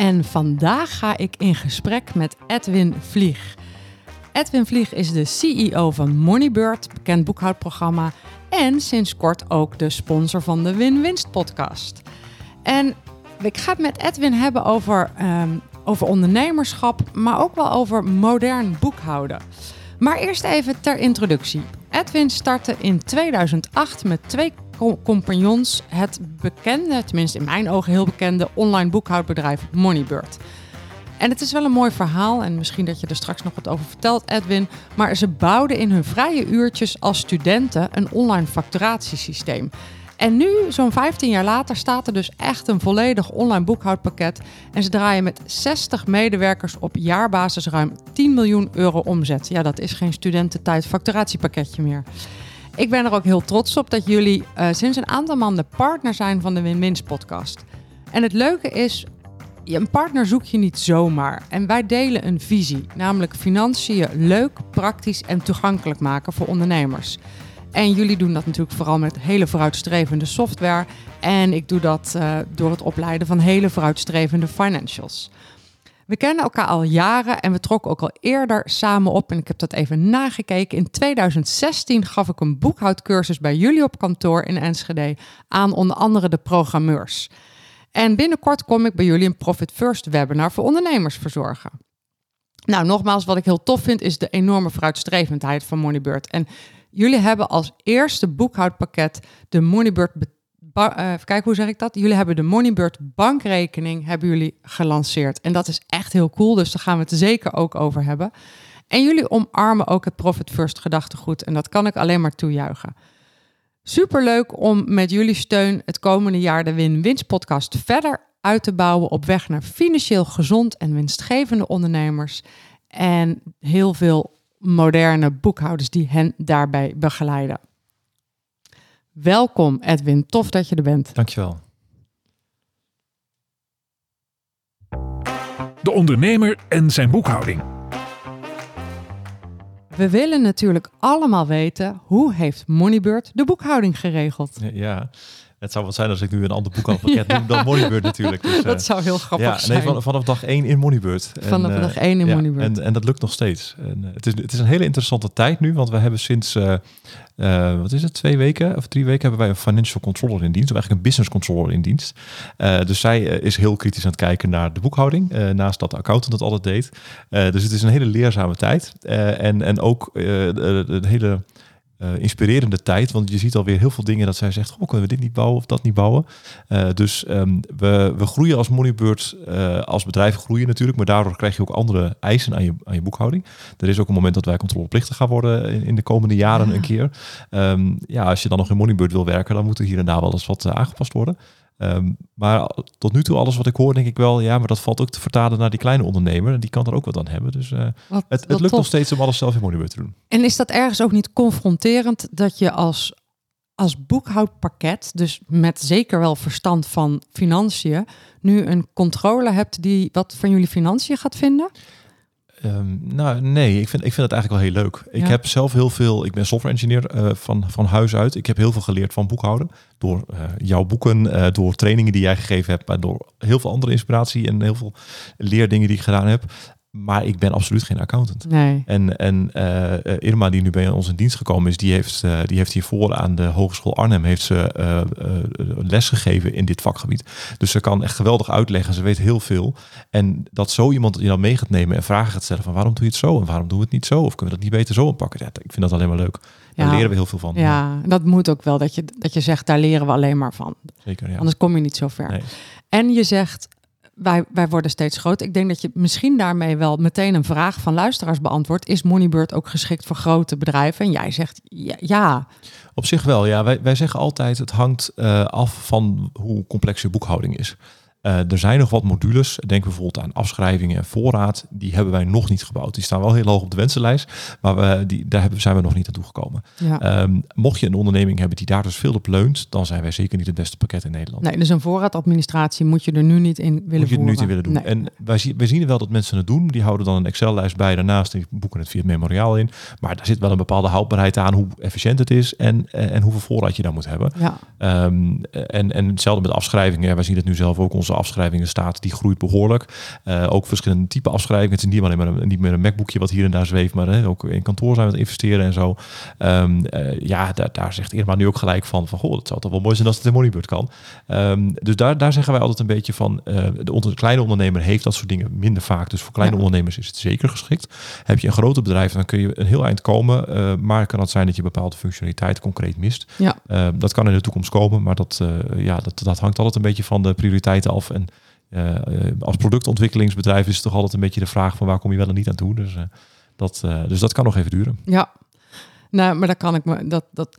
En vandaag ga ik in gesprek met Edwin Vlieg. Edwin Vlieg is de CEO van Moneybird, bekend boekhoudprogramma, en sinds kort ook de sponsor van de Win-Winst podcast. En ik ga het met Edwin hebben over, ehm, over ondernemerschap, maar ook wel over modern boekhouden. Maar eerst even ter introductie. Edwin startte in 2008 met twee compagnons het bekende, tenminste in mijn ogen heel bekende, online boekhoudbedrijf Moneybird. En het is wel een mooi verhaal en misschien dat je er straks nog wat over vertelt, Edwin. Maar ze bouwden in hun vrije uurtjes als studenten een online facturatiesysteem. En nu, zo'n 15 jaar later, staat er dus echt een volledig online boekhoudpakket. En ze draaien met 60 medewerkers op jaarbasis ruim 10 miljoen euro omzet. Ja, dat is geen studententijd facturatiepakketje meer. Ik ben er ook heel trots op dat jullie uh, sinds een aantal maanden partner zijn van de Win-Wins podcast. En het leuke is, een partner zoek je niet zomaar. En wij delen een visie, namelijk financiën leuk, praktisch en toegankelijk maken voor ondernemers. En jullie doen dat natuurlijk vooral met hele vooruitstrevende software. En ik doe dat uh, door het opleiden van hele vooruitstrevende financials. We kennen elkaar al jaren en we trokken ook al eerder samen op. En ik heb dat even nagekeken. In 2016 gaf ik een boekhoudcursus bij jullie op kantoor in Enschede aan onder andere de programmeurs. En binnenkort kom ik bij jullie een Profit First webinar voor ondernemers verzorgen. Nou, nogmaals, wat ik heel tof vind is de enorme vooruitstrevendheid van Moneybird. En jullie hebben als eerste boekhoudpakket de Moneybird even kijken, hoe zeg ik dat? Jullie hebben de Moneybird bankrekening hebben jullie gelanceerd. En dat is echt heel cool, dus daar gaan we het zeker ook over hebben. En jullie omarmen ook het Profit First gedachtegoed. En dat kan ik alleen maar toejuichen. Superleuk om met jullie steun het komende jaar de Win-Winst podcast verder uit te bouwen op weg naar financieel gezond en winstgevende ondernemers. En heel veel moderne boekhouders die hen daarbij begeleiden. Welkom Edwin, tof dat je er bent. Dankjewel. De ondernemer en zijn boekhouding. We willen natuurlijk allemaal weten hoe heeft Moneybird de boekhouding geregeld? Ja, het zou wat zijn als ik nu een ander boekhoudpakket ja. noem dan Moneybird natuurlijk. Dus, dat uh, zou heel grappig ja, zijn. Nee, vanaf dag één in Moneybird. Vanaf en, dag één in ja, Moneybird. En, en dat lukt nog steeds. En, uh, het, is, het is een hele interessante tijd nu, want we hebben sinds, uh, wat is het, twee weken of drie weken hebben wij een financial controller in dienst, of eigenlijk een business controller in dienst. dus zij is heel kritisch aan het kijken naar de boekhouding, naast dat de accountant het altijd deed. dus het is een hele leerzame tijd. en, en ook de hele uh, inspirerende tijd. Want je ziet alweer heel veel dingen dat zij zegt: oh, kunnen we dit niet bouwen of dat niet bouwen? Uh, dus um, we, we groeien als Moneybird, uh, als bedrijf groeien natuurlijk, maar daardoor krijg je ook andere eisen aan je, aan je boekhouding. Er is ook een moment dat wij controleplichtig gaan worden in, in de komende jaren ja. een keer. Um, ja, als je dan nog in Moneybird wil werken, dan moet er hier en daar wel eens wat aangepast worden. Um, maar tot nu toe, alles wat ik hoor, denk ik wel, ja, maar dat valt ook te vertalen naar die kleine ondernemer. En die kan er ook wat aan hebben. Dus uh, wat, het, het lukt tof. nog steeds om alles zelf in Moneybird te doen. En is dat ergens ook niet confronterend dat je als, als boekhoudpakket, dus met zeker wel verstand van financiën, nu een controle hebt die wat van jullie financiën gaat vinden? Um, nou, nee, ik vind, ik vind het eigenlijk wel heel leuk. Ik ja. heb zelf heel veel, ik ben software engineer uh, van, van huis uit. Ik heb heel veel geleerd van boekhouden. Door uh, jouw boeken, uh, door trainingen die jij gegeven hebt, maar door heel veel andere inspiratie en heel veel leerdingen die ik gedaan heb. Maar ik ben absoluut geen accountant. Nee. En, en uh, Irma, die nu bij ons in dienst gekomen is, die heeft, uh, die heeft hiervoor aan de Hogeschool Arnhem heeft ze, uh, les gegeven in dit vakgebied. Dus ze kan echt geweldig uitleggen. Ze weet heel veel. En dat zo iemand je dan mee gaat nemen en vragen gaat stellen van waarom doe je het zo en waarom doen we het niet zo? Of kunnen we dat niet beter zo aanpakken? Ja, ik vind dat alleen maar leuk. Daar ja. leren we heel veel van. Ja, dat moet ook wel. Dat je, dat je zegt, daar leren we alleen maar van. Zeker, ja. Anders kom je niet zo ver. Nee. En je zegt, wij, wij worden steeds groter. Ik denk dat je misschien daarmee wel meteen een vraag van luisteraars beantwoordt. Is Moneybird ook geschikt voor grote bedrijven? En jij zegt ja. ja. Op zich wel, ja. Wij, wij zeggen altijd, het hangt uh, af van hoe complex je boekhouding is. Er zijn nog wat modules, denk bijvoorbeeld aan afschrijvingen en voorraad, die hebben wij nog niet gebouwd. Die staan wel heel hoog op de wensenlijst, maar we, die, daar hebben, zijn we nog niet naartoe gekomen. Ja. Ehm, mocht je een onderneming hebben die daar dus veel op leunt, dan zijn wij zeker niet het beste pakket in Nederland. Nee, dus een voorraadadministratie moet je er nu niet in willen Moet je er nu niet in willen doen. Nee. En wij, zien, wij zien wel dat mensen het doen. Die houden dan een Excel-lijst bij daarnaast. Die boeken het via het memoriaal in. Maar daar zit wel een bepaalde houdbaarheid aan hoe efficiënt het is en, en, en hoeveel voorraad je daar moet hebben. Ja, Ehm, en, en hetzelfde met afschrijvingen. Wij zien het nu zelf ook. Onze afschrijvingenstaat die groeit behoorlijk. Eh, ook verschillende type afschrijvingen. Het is niet alleen maar een, niet meer een MacBookje wat hier en daar zweeft, maar hè, ook in kantoor zijn we aan het investeren en zo. Ehm, eh, ja, daar, daar zegt Irma nu ook gelijk van, van goh, het zou toch wel mooi zijn als het in Moneybird kan. Ehm, dus daar, daar zeggen wij altijd een beetje van, eh, de kleine ondernemer heeft dat soort dingen minder vaak. Dus voor kleine Ja. ondernemers is het zeker geschikt. Heb je een groter bedrijf, dan kun je een heel eind komen. maar kan het zijn dat je bepaalde functionaliteit concreet mist. ja. Uh, dat kan in de toekomst komen, maar dat, ja, dat, dat hangt altijd een beetje van de prioriteiten En uh, als productontwikkelingsbedrijf is het toch altijd een beetje de vraag van waar kom je wel en niet aan toe. Dus, uh, dat, dus dat kan nog even duren. Ja, nou, maar daar kan ik me dat dat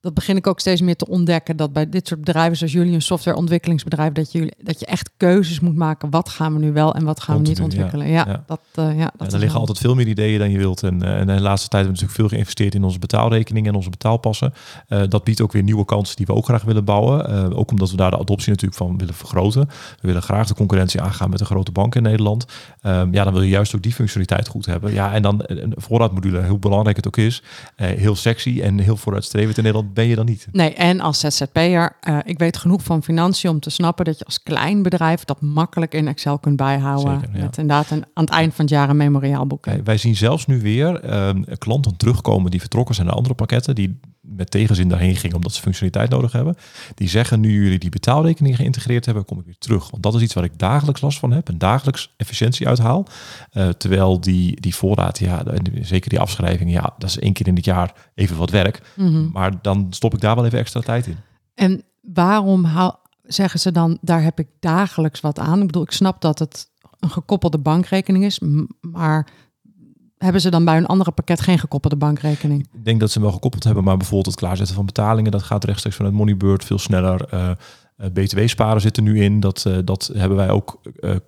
dat begin ik ook steeds meer te ontdekken. Dat bij dit soort bedrijven zoals jullie, een softwareontwikkelingsbedrijf, dat je, dat je echt keuzes moet maken. Wat gaan we nu wel en wat gaan we niet ontwikkelen? Ja, ja, dat, uh, ja, dat er liggen altijd veel meer ideeën dan je wilt. En, uh, en de laatste tijd hebben we natuurlijk veel geïnvesteerd in onze betaalrekening en onze betaalpassen. Uh, dat biedt ook weer nieuwe kansen die we ook graag willen bouwen. ook omdat we daar de adoptie natuurlijk van willen vergroten. We willen graag de concurrentie aangaan met de grote banken in Nederland. Um, ja, dan wil je juist ook die functionaliteit goed hebben. Ja, en dan een voorraadmodule, hoe belangrijk het ook is. heel sexy en heel vooruitstrevend in Nederland ben je dan niet. Nee, en als ZZP'er, uh, ik weet genoeg van financiën om te snappen dat je als klein bedrijf dat makkelijk in Excel kunt bijhouden. Zeker, ja. Met inderdaad een, aan het eind van het jaar een memoriaalboek. Wij, wij zien zelfs nu weer uh, klanten terugkomen die vertrokken zijn naar andere pakketten, die met tegenzin daarheen gingen omdat ze functionaliteit nodig hebben. Die zeggen nu jullie die betaalrekening geïntegreerd hebben, kom ik weer terug. Want dat is iets waar ik dagelijks last van heb en dagelijks efficiëntie uithaal. Uh, terwijl die, die voorraad, ja, zeker die afschrijving, ja, dat is één keer in het jaar even wat werk. Mm -hmm. Maar dan stop ik daar wel even extra tijd in. En waarom hou, zeggen ze dan, daar heb ik dagelijks wat aan? Ik bedoel, ik snap dat het een gekoppelde bankrekening is, maar hebben ze dan bij een andere pakket geen gekoppelde bankrekening? Ik denk dat ze wel gekoppeld hebben, maar bijvoorbeeld het klaarzetten van betalingen, dat gaat rechtstreeks vanuit Moneybird veel sneller. Uh, BTW-sparen zit er nu in. Dat, uh, dat hebben wij ook,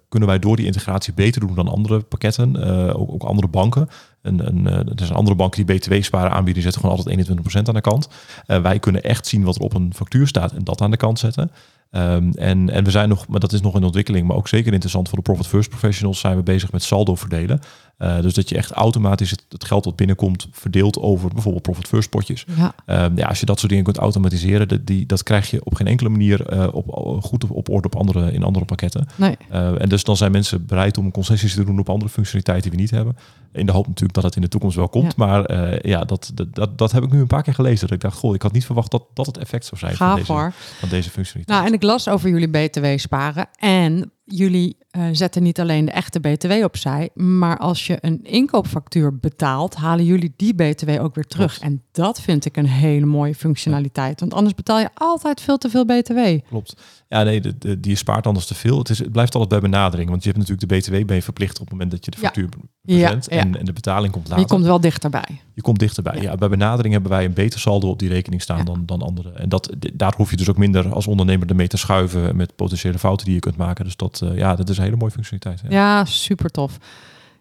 kunnen wij door die integratie beter doen dan andere pakketten, ook, ook, andere banken. En, er zijn andere banken die BTW-sparen aanbieden, die zetten gewoon altijd 21% aan de kant. wij kunnen echt zien wat er op een factuur staat en dat aan de kant zetten. Um, en, en we zijn nog, maar dat is nog in ontwikkeling, maar ook zeker interessant voor de Profit First Professionals zijn we bezig met saldo verdelen. Uh, dus dat je echt automatisch het, het, geld wat binnenkomt verdeelt over bijvoorbeeld Profit First potjes. Ja. Um, ja, als je dat soort dingen kunt automatiseren, dat, die, dat krijg je op geen enkele manier uh, op, goed op, op orde op andere, in andere pakketten. Nee. Uh, en dus dan zijn mensen bereid om concessies te doen op andere functionaliteiten die we niet hebben. In de hoop natuurlijk dat het in de toekomst wel komt. Ja. Maar uh, ja, dat, dat, dat, dat heb ik nu een paar keer gelezen. Dat ik dacht, goh, ik had niet verwacht dat dat het effect zou zijn Gaaf, van, deze, hoor. van deze functionaliteit. Nou, en ik las over jullie BTW sparen. En jullie uh, zetten niet alleen de echte BTW opzij, maar als je een inkoopfactuur betaalt, halen jullie die BTW ook weer terug. Klopt. En dat vind ik een hele mooie functionaliteit. Want anders betaal je altijd veel te veel BTW. Klopt. Ja, nee, de, de, die spaart anders te veel. Het, is, het blijft altijd bij benadering. Want je hebt natuurlijk de BTW ben je verplicht op het moment dat je de factuur ja. verzend. Ja, ja. En, en, de betaling komt later. Je komt wel dichterbij. Je komt dichterbij. Ja. ja. bij benadering hebben wij een beter saldo op die rekening staan dan, dan anderen. En dat, daar hoef je dus ook minder als ondernemer ermee te schuiven met potentiële fouten die je kunt maken. Dus dat, uh, ja, dat is een hele mooie functionaliteit. Ja, super tof.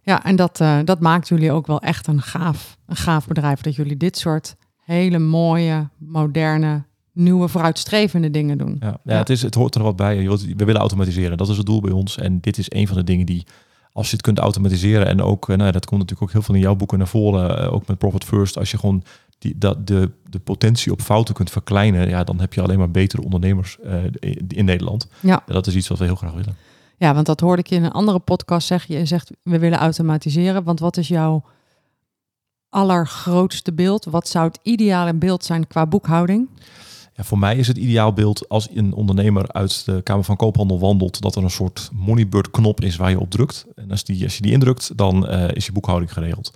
Ja, en dat, uh, dat maakt jullie ook wel echt een gaaf, een gaaf bedrijf. Dat jullie dit soort hele mooie, moderne, nieuwe, vooruitstrevende dingen doen. Ja, ja, ja. Het, is, het hoort er wat bij. We willen automatiseren. Dat is het doel bij ons. En dit is een van de dingen die, als je het kunt automatiseren... en ook, nou, dat komt natuurlijk ook heel veel in jouw boeken naar voren... ook met Profit First, als je gewoon die, dat de, de potentie op fouten kunt verkleinen... ja, dan heb je alleen maar betere ondernemers uh, in Nederland. Ja. Dat is iets wat we heel graag willen. Ja, want dat hoorde ik je in een andere podcast zeggen. Je zegt, we willen automatiseren. Want wat is jouw allergrootste beeld? Wat zou het ideale beeld zijn qua boekhouding? Ja, voor mij is het ideaal beeld als een ondernemer uit de Kamer van Koophandel wandelt, dat er een soort moneybird knop is waar je op drukt. En als, die, als je die indrukt, dan uh, is je boekhouding geregeld.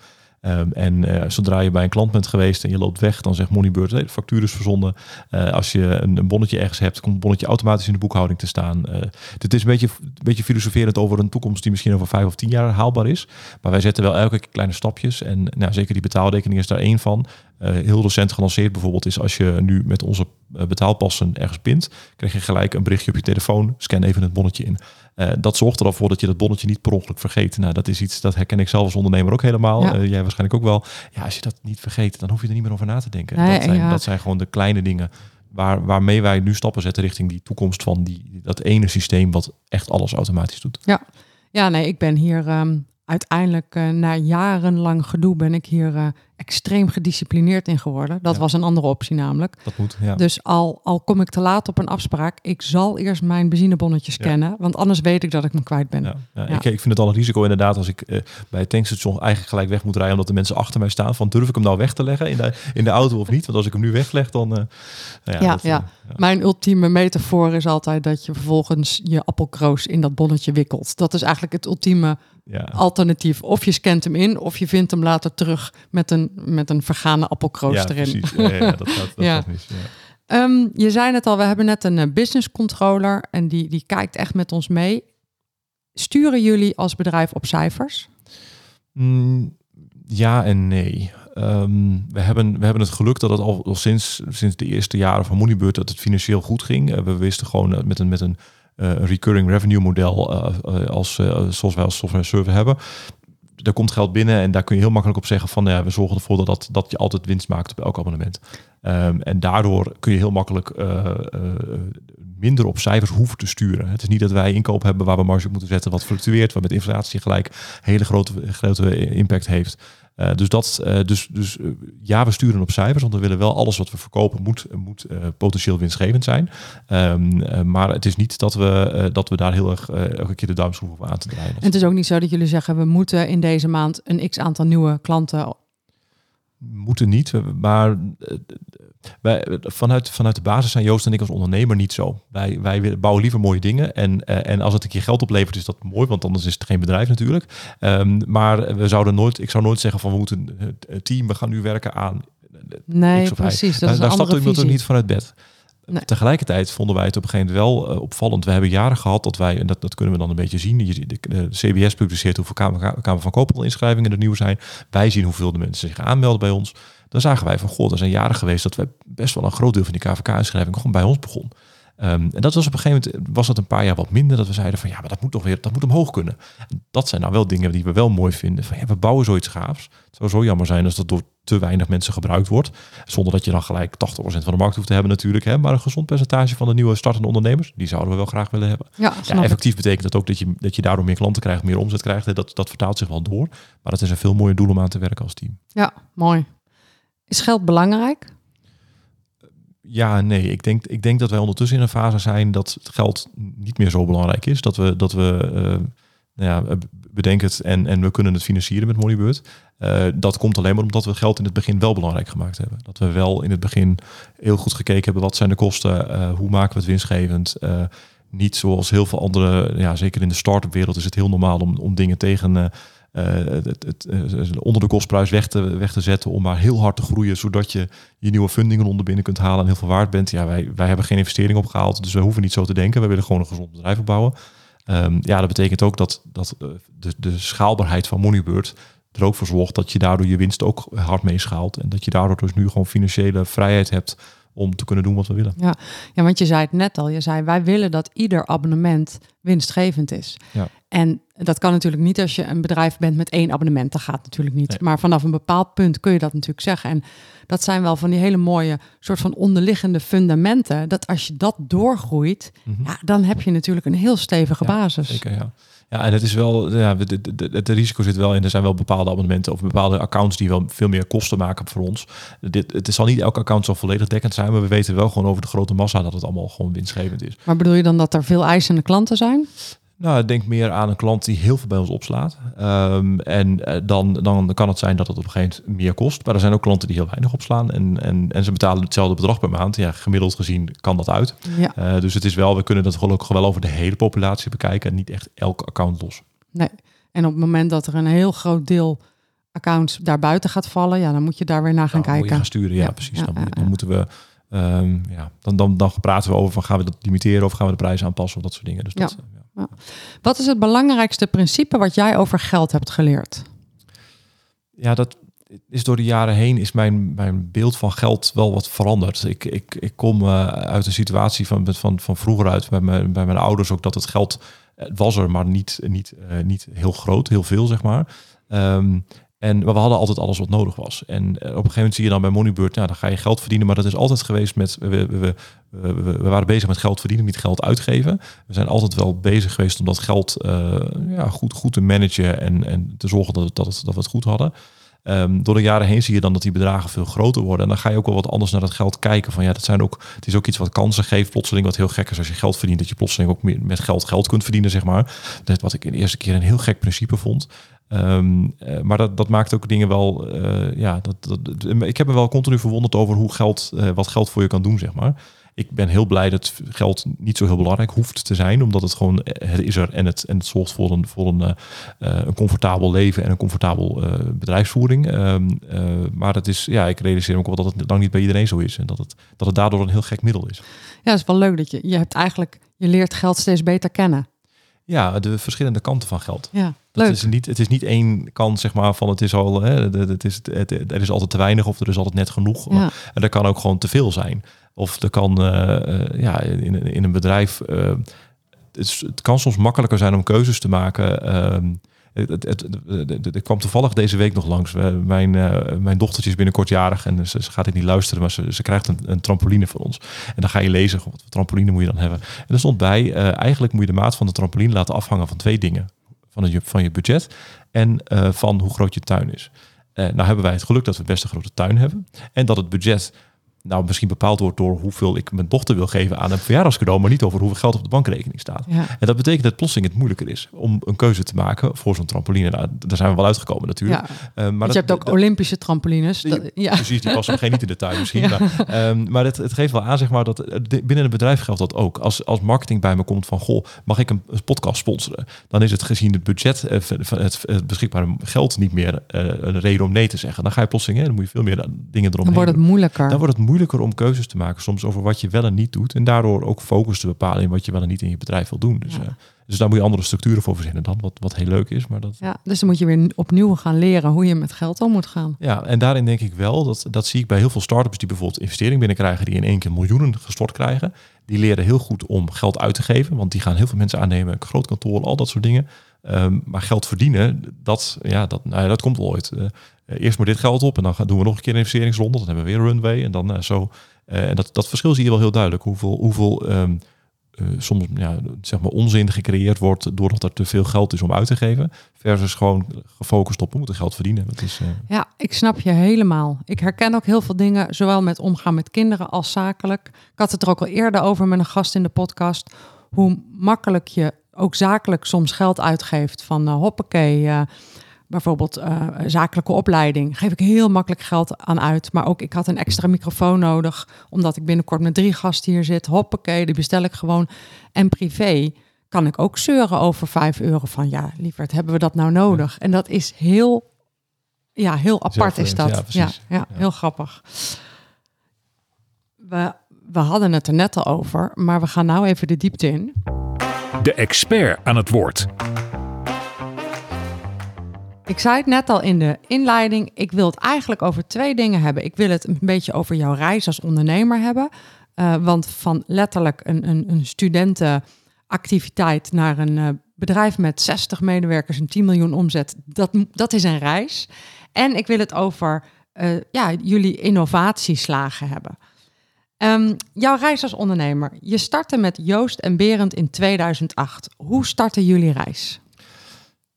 Um, en uh, zodra je bij een klant bent geweest en je loopt weg, dan zegt Moneybird, hey, de factuur is verzonden. Uh, als je een, bonnetje ergens hebt, komt een bonnetje automatisch in de boekhouding te staan. Uh, dit is een beetje, een beetje filosoferend over een toekomst die misschien over vijf of tien jaar haalbaar is. Maar wij zetten wel elke keer kleine stapjes. En nou, zeker die betaalrekening is daar één van. heel recent gelanceerd bijvoorbeeld is als je nu met onze eh, betaalpassen ergens pint, krijg je gelijk een berichtje op je telefoon. Scan even het bonnetje in. Uh, dat zorgt er al voor dat je dat bonnetje niet per ongeluk vergeet. Nou, dat is iets dat herken ik zelf als ondernemer ook helemaal. Ja. Uh, jij waarschijnlijk ook wel. Ja, als je dat niet vergeet, dan hoef je er niet meer over na te denken. Nee, dat, zijn, ja. dat zijn gewoon de kleine dingen waar, waarmee wij nu stappen zetten richting die toekomst van die, dat ene systeem wat echt alles automatisch doet. Ja, ja nee, ik ben hier ehm, uiteindelijk uh, na jarenlang gedoe ben ik hier uh, extreem gedisciplineerd in geworden. Dat Ja. was een andere optie namelijk. Dat moet, ja. Dus al, al kom ik te laat op een afspraak, ik zal eerst mijn benzinebonnetje Ja. scannen, want anders weet ik dat ik me kwijt ben. Ja. Ik, ik vind het al een risico inderdaad als ik eh, bij het tankstation eigenlijk gelijk weg moet rijden omdat de mensen achter mij staan. Van durf ik hem nou weg te leggen in de, in de auto of niet? Want als ik hem nu wegleg, dan... eh, nou Ja, dat, eh, ja. Mijn ultieme metafoor is altijd dat je vervolgens je appelkroos in dat bonnetje wikkelt. Dat is eigenlijk het ultieme ja. alternatief. Of je scant hem in, of je vindt hem later terug met een, met een vergane appelkroos ja, erin. precies. Ja, ja, dat gaat, dat gaat mis. Ja. Ehm, je zei net al, we hebben net een eh, business controller en die, die kijkt echt met ons mee. Sturen jullie als bedrijf op cijfers? Mm, ja en nee. Ehm, we, hebben, we hebben het geluk dat het al, al sinds, sinds de eerste jaren van Moneybeurt dat het financieel goed ging. Eh, we wisten gewoon eh, met een, met een eh, recurring revenue model eh, eh, als, zoals wij als software server hebben. Er komt geld binnen en daar kun je heel makkelijk op zeggen van ja, we zorgen ervoor dat, dat, je altijd winst maakt op elk abonnement. Ehm, en daardoor kun je heel makkelijk minder op cijfers hoeven te sturen. Het is niet dat wij inkoop hebben waar we marge op moeten zetten wat fluctueert, wat met inflatie gelijk hele grote, grote impact heeft. Eh, dus dat, eh, dus, dus eh, ja, we sturen op cijfers, want we willen wel alles wat we verkopen moet, moet potentieel winstgevend zijn. Ehm, eh, maar het is niet dat we, dat we daar heel erg elke keer de duimschroef op aan te draaien. En het is ook niet zo dat jullie zeggen, we moeten in deze maand een x aantal nieuwe klanten. Moeten niet, we- maar eh, wij, vanuit, vanuit de basis zijn Joost en ik als ondernemer niet zo. Wij, wij bouwen liever mooie dingen en, eh, en als het een keer geld oplevert is dat mooi, want anders is het geen bedrijf natuurlijk. Ehm, maar we zouden nooit, ik zou nooit zeggen van we moeten eh, het team, we gaan nu werken aan. Nee, precies. Dat daar is een daar stapt iemand ook niet vanuit bed. Tegelijkertijd vonden wij het op een gegeven moment wel eh, opvallend. We hebben jaren gehad dat wij, en dat, dat kunnen we dan een beetje zien. De, de CBS publiceert hoeveel Kamer, van Koophandelinschrijvingen er nieuw zijn. Wij zien hoeveel de mensen zich aanmelden bij ons. Dan zagen wij van, god, er zijn jaren geweest dat we best wel een groot deel van die KVK-inschrijving gewoon bij ons begon. Ehm, en dat was op een gegeven moment, was dat een paar jaar wat minder, dat we zeiden van, ja, maar dat moet toch weer, dat moet omhoog kunnen. En dat zijn nou wel dingen die we wel mooi vinden. Van, ja, we bouwen zoiets gaafs. Het zou zo jammer zijn als dat door te weinig mensen gebruikt wordt. Zonder dat je dan gelijk 80% van de markt hoeft te hebben natuurlijk. Hè? Maar een gezond percentage van de nieuwe startende ondernemers, die zouden we wel graag willen hebben. Ja, Ja, snap ik. effectief betekent dat ook dat je, dat je daardoor meer klanten krijgt, meer omzet krijgt. Dat, dat vertaalt zich wel door. Maar dat is een veel mooier doel om aan te werken als team. ja, mooi. Is geld belangrijk? Ja nee. Ik denk, ik denk dat wij ondertussen in een fase zijn dat het geld niet meer zo belangrijk is. Dat we, dat we eh, nou ja, bedenk het en, en we kunnen het financieren met Moneybird. Eh, dat komt alleen maar omdat we geld in het begin wel belangrijk gemaakt hebben. Dat we wel in het begin heel goed gekeken hebben wat zijn de kosten, eh, hoe maken we het winstgevend. Eh, niet zoals heel veel andere, ja, zeker in de start-up wereld is het heel normaal om, om dingen tegen eh, eh, het, het, het, eh, onder de kostprijs weg te, weg te zetten om maar heel hard te groeien, zodat je je nieuwe fundingen onder binnen kunt halen en heel veel waard bent. Ja, wij, wij hebben geen investering opgehaald, dus we hoeven niet zo te denken. We willen gewoon een gezond bedrijf opbouwen. Ehm, ja, dat betekent ook dat, dat eh, de, de schaalbaarheid van Moneybird er ook voor zorgt dat je daardoor je winst ook hard meeschaalt. En dat je daardoor dus nu gewoon financiële vrijheid hebt om te kunnen doen wat we willen. Ja, want je zei het net al. Je zei, wij willen dat ieder abonnement winstgevend is. Ja. En dat kan natuurlijk niet als je een bedrijf bent met één abonnement. Dat gaat natuurlijk niet. Nee. Maar vanaf een bepaald punt kun je dat natuurlijk zeggen. En dat zijn wel van die hele mooie soort van onderliggende fundamenten. Dat als je dat doorgroeit, ja, dan heb je natuurlijk een heel stevige Mhm. Ja, basis. Zeker, ja. Ja, en het is wel, ja, het risico zit wel in. Er zijn wel bepaalde abonnementen of bepaalde accounts die wel veel meer kosten maken voor ons. Dit, het zal niet elke account zal volledig dekkend zijn, maar we weten wel gewoon over de grote massa dat het allemaal gewoon winstgevend is. Maar bedoel je dan dat er veel eisende klanten zijn? Nou, ik denk meer aan een klant die heel veel bij ons opslaat. Ehm, en eh, dan, dan kan het zijn dat het op een gegeven moment meer kost. Maar er zijn ook klanten die heel weinig opslaan. En, en, en ze betalen hetzelfde bedrag per maand. Ja, gemiddeld gezien kan dat uit. Ja. Eh, dus het is wel, we kunnen dat gelukkig wel over de hele populatie bekijken. En niet echt elk account los. Nee. En op het moment dat er een heel groot deel accounts daarbuiten gaat vallen, ja, dan moet je daar weer naar gaan Dan moet je kijken. gaan sturen, ja, Ja, precies. ja, dan, ja, moet- dan ja. moeten we... ehm, ja, dan, dan, dan praten we over van gaan we dat limiteren of gaan we de prijs aanpassen of dat soort dingen. Dus dat, eh, Wat is het belangrijkste principe wat jij over geld hebt geleerd? ja, dat is door de jaren heen is mijn, mijn beeld van geld wel wat veranderd. Ik, ik, ik kom uh, uit een situatie van, van, van vroeger uit bij mijn, bij mijn ouders ook dat het geld was er, maar niet, niet, uh, niet heel groot, heel veel zeg maar. Um, en we hadden altijd alles wat nodig was. En op een gegeven moment zie je dan bij Moneybird, nou, dan ga je geld verdienen. Maar dat is altijd geweest met, we, we, we, waren bezig met geld verdienen, niet geld uitgeven. We zijn altijd wel bezig geweest om dat geld uh, ja, goed, goed te managen en, en te zorgen dat, dat, dat we het goed hadden. Um, door de jaren heen zie je dan dat die bedragen veel groter worden. En dan ga je ook wel wat anders naar dat geld kijken. Van ja, dat zijn ook, het is ook iets wat kansen geeft. Plotseling wat heel gek is als je geld verdient. Dat je plotseling ook meer met geld geld kunt verdienen, zeg maar. Dat wat ik in de eerste keer een heel gek principe vond. Um, uh, maar dat, dat maakt ook dingen wel. Uh, ja, dat, dat, ik heb me wel continu verwonderd over hoe geld, uh, wat geld voor je kan doen, zeg maar. Ik ben heel blij dat geld niet zo heel belangrijk hoeft te zijn, omdat het gewoon het is er en het, en het zorgt voor een, voor een, een comfortabel leven en een comfortabel bedrijfsvoering. Um, maar dat is, ja, ik realiseer ook wel dat het lang niet bij iedereen zo is en dat het, dat het daardoor een heel gek middel is. Ja, het is wel leuk dat je, je hebt eigenlijk, je leert geld steeds beter kennen. Ja, de verschillende kanten van geld. Ja, dat leuk. is niet, het is niet één kant, zeg maar, van het is al, hè, het, is, het, er is altijd te weinig of er is altijd net genoeg. Ja. En er kan ook gewoon te veel zijn. Of er kan, uh, ja, in, in een bedrijf, uh, het, is, het, kan soms makkelijker zijn om keuzes te maken. Uh, het, het, het, kwam toevallig deze week nog langs. Mijn, uh, mijn dochtertje is binnenkort jarig en ze, ze gaat dit niet luisteren, maar ze, ze krijgt een, een, trampoline van ons. En dan ga je lezen, wat voor trampoline moet je dan hebben? En er stond bij, uh, eigenlijk moet je de maat van de trampoline laten afhangen van twee dingen. Van je, van je budget en van hoe groot je tuin is. nou hebben wij het geluk dat we best een grote tuin hebben. En dat het budget nou misschien bepaald wordt door hoeveel ik mijn dochter wil geven aan een verjaardagscadeau, maar niet over hoeveel geld op de bankrekening staat. Ja. En dat betekent dat plotseling het moeilijker is om een keuze te maken voor zo'n trampoline. Nou, daar zijn we wel uitgekomen natuurlijk. Ja. Uh, maar dat, je hebt ook Olympische trampolines. Dat, ja. Precies, die passen geen niet in de tuin misschien. Maar, um, maar het, het, geeft wel aan, zeg maar, dat binnen een bedrijf geldt dat ook. Als, als marketing bij me komt van, goh, mag ik een, een podcast sponsoren? Dan is het gezien het budget, uh, van het, het, beschikbare geld niet meer uh, een reden om nee te zeggen. Dan ga je plotseling, hè, dan moet je veel meer dingen eromheen. Dan wordt het moeilijker. Dan wordt het moeilijker om keuzes te maken soms over wat je wel en niet doet. En daardoor ook focus te bepalen in wat je wel en niet in je bedrijf wil doen. Dus, ja. uh, dus daar moet je andere structuren voor verzinnen dan, wat, wat heel leuk is. Maar dat... Ja, dus dan moet je weer opnieuw gaan leren hoe je met geld om moet gaan. Ja, en daarin denk ik wel, dat, dat zie ik bij heel veel startups die bijvoorbeeld investering binnenkrijgen, die in één keer miljoenen gestort krijgen. Die leren heel goed om geld uit te geven, want die gaan heel veel mensen aannemen, groot kantoor, al dat soort dingen. Um, maar geld verdienen, dat, ja, dat, nou ja, dat komt ooit. Uh, eerst moet dit geld op en dan doen we nog een keer een investeringsronde. Dan hebben we weer een runway en dan uh, zo. Uh, en dat, dat verschil zie je wel heel duidelijk. Hoeveel, hoeveel uh, soms ja, zeg maar onzin gecreëerd wordt doordat er te veel geld is om uit te geven. Versus gewoon gefocust op we moeten geld verdienen. Dat is. Ja, ik snap je helemaal. Ik herken ook heel veel dingen, zowel met omgaan met kinderen als zakelijk. Ik had het er ook al eerder over met een gast in de podcast. Hoe makkelijk je ook zakelijk soms geld uitgeeft van uh, hoppakee. Uh, bijvoorbeeld uh, zakelijke opleiding. Geef ik heel makkelijk geld aan uit. Maar ook ik had een extra microfoon nodig. Omdat ik binnenkort met drie gasten hier zit. Hoppakee, die bestel ik gewoon. En privé kan ik ook zeuren over 5 euro. Van ja, lieverd, hebben we dat nou nodig? Ja. En dat is heel, ja, heel apart is dat. Ja, ja, ja, heel grappig. We, we hadden het er net al over. Maar we gaan nou even de diepte in. De expert aan het woord. Ik zei het net al in de inleiding. Ik wil het eigenlijk over twee dingen hebben. Ik wil het een beetje over jouw reis als ondernemer hebben. Uh, want van letterlijk een, een, een studentenactiviteit naar een uh, bedrijf met 60 medewerkers en 10 miljoen omzet, dat, dat is een reis. En ik wil het over uh, ja, jullie innovatieslagen hebben. Um, jouw reis als ondernemer. Je startte met Joost en Berend in 2008. Hoe startte jullie reis?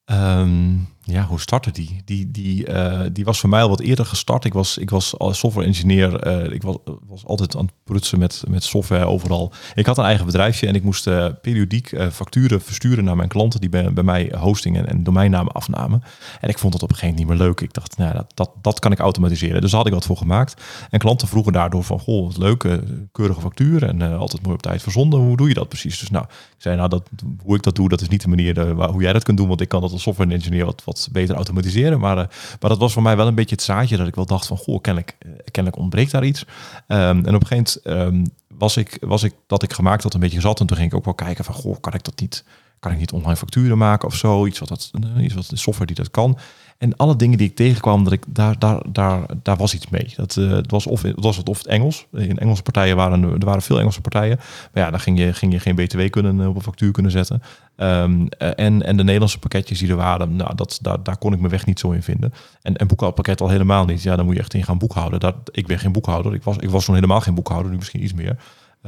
Um, ja, hoe startte die? Die, die, uh, die was voor mij al wat eerder gestart. Ik was, ik was software engineer. Uh, ik was, was altijd aan het prutsen met, met software overal. Ik had een eigen bedrijfje en ik moest uh, periodiek facturen versturen naar mijn klanten die bij, bij mij hosting en, en domeinnamen afnamen. En ik vond dat op een gegeven moment niet meer leuk. Ik dacht, nou, dat, dat, dat kan ik automatiseren. Dus daar had ik wat voor gemaakt. En klanten vroegen daardoor van, goh, wat leuke, keurige factuur en altijd mooi op tijd verzonden. Hoe doe je dat precies? Dus nou, ik zei, nou, dat, hoe ik dat doe, dat is niet de manier waar, hoe jij dat kunt doen, want ik kan dat als software engineer wat beter automatiseren. Maar, uh, maar dat was voor mij wel een beetje het zaadje dat ik wel dacht van, goh, kennelijk, uh, kennelijk ontbreekt daar iets. Um, en op een gegeven moment um, was, ik, was ik dat ik gemaakt had een beetje zat. En toen ging ik ook wel kijken van, goh, kan ik dat niet, kan ik niet online facturen maken of zo? Iets wat, dat, uh, iets wat de software die dat kan. En alle dingen die ik tegenkwam, dat ik, daar, daar, daar, daar was iets mee. Dat, uh, het was of, het was het of het Engels. In Engelse partijen waren er waren veel Engelse partijen. Maar ja, dan ging je, ging je geen BTW kunnen op een factuur kunnen zetten. Um, en, en de Nederlandse pakketjes die er waren, nou, dat, daar, daar kon ik mijn weg niet zo in vinden. En, en boekhoudpakket al helemaal niet. Ja, dan moet je echt in gaan boekhouden. Dat, ik ben geen boekhouder. Ik was, ik was toen helemaal geen boekhouder, nu misschien iets meer.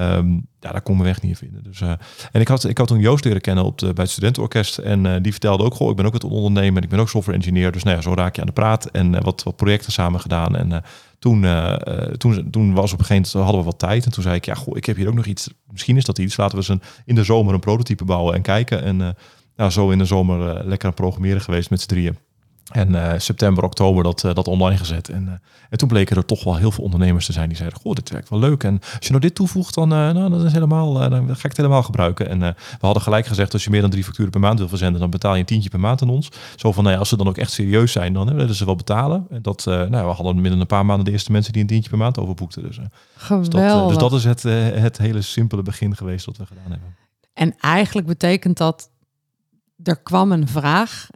Um, ja, daar kon mijn weg niet in vinden. Dus, uh, en ik had, ik had toen Joost leren kennen op de, bij het studentenorkest. En uh, die vertelde ook, goh, ik ben ook het ondernemer. Ik ben ook software engineer. Dus nou ja, zo raak je aan de praat. En uh, wat, wat projecten samen gedaan. En toen, toen, toen was op een gegeven moment, hadden we wat tijd. En toen zei ik, ja, goh, ik heb hier ook nog iets. Misschien is dat iets. Laten we eens een, in de zomer een prototype bouwen en kijken. En nou, zo in de zomer lekker aan programmeren geweest met z'n drieën. En uh, september, oktober dat, uh, dat online gezet. En, uh, en toen bleken er toch wel heel veel ondernemers te zijn die zeiden: Goh, dit werkt wel leuk. En als je nou dit toevoegt, dan, nou, dat is helemaal, dan ga ik het helemaal gebruiken. En we hadden gelijk gezegd: als je meer dan drie facturen per maand wil verzenden, dan betaal je een tientje per maand aan ons. Zo van: nou ja, als ze dan ook echt serieus zijn, dan willen ze wel betalen. En dat, nou, we hadden binnen een paar maanden de eerste mensen die een tientje per maand overboekten. Dus, Geweldig. Dus dat, dus dat is het, het hele simpele begin geweest wat we gedaan hebben. En eigenlijk betekent dat er kwam een vraag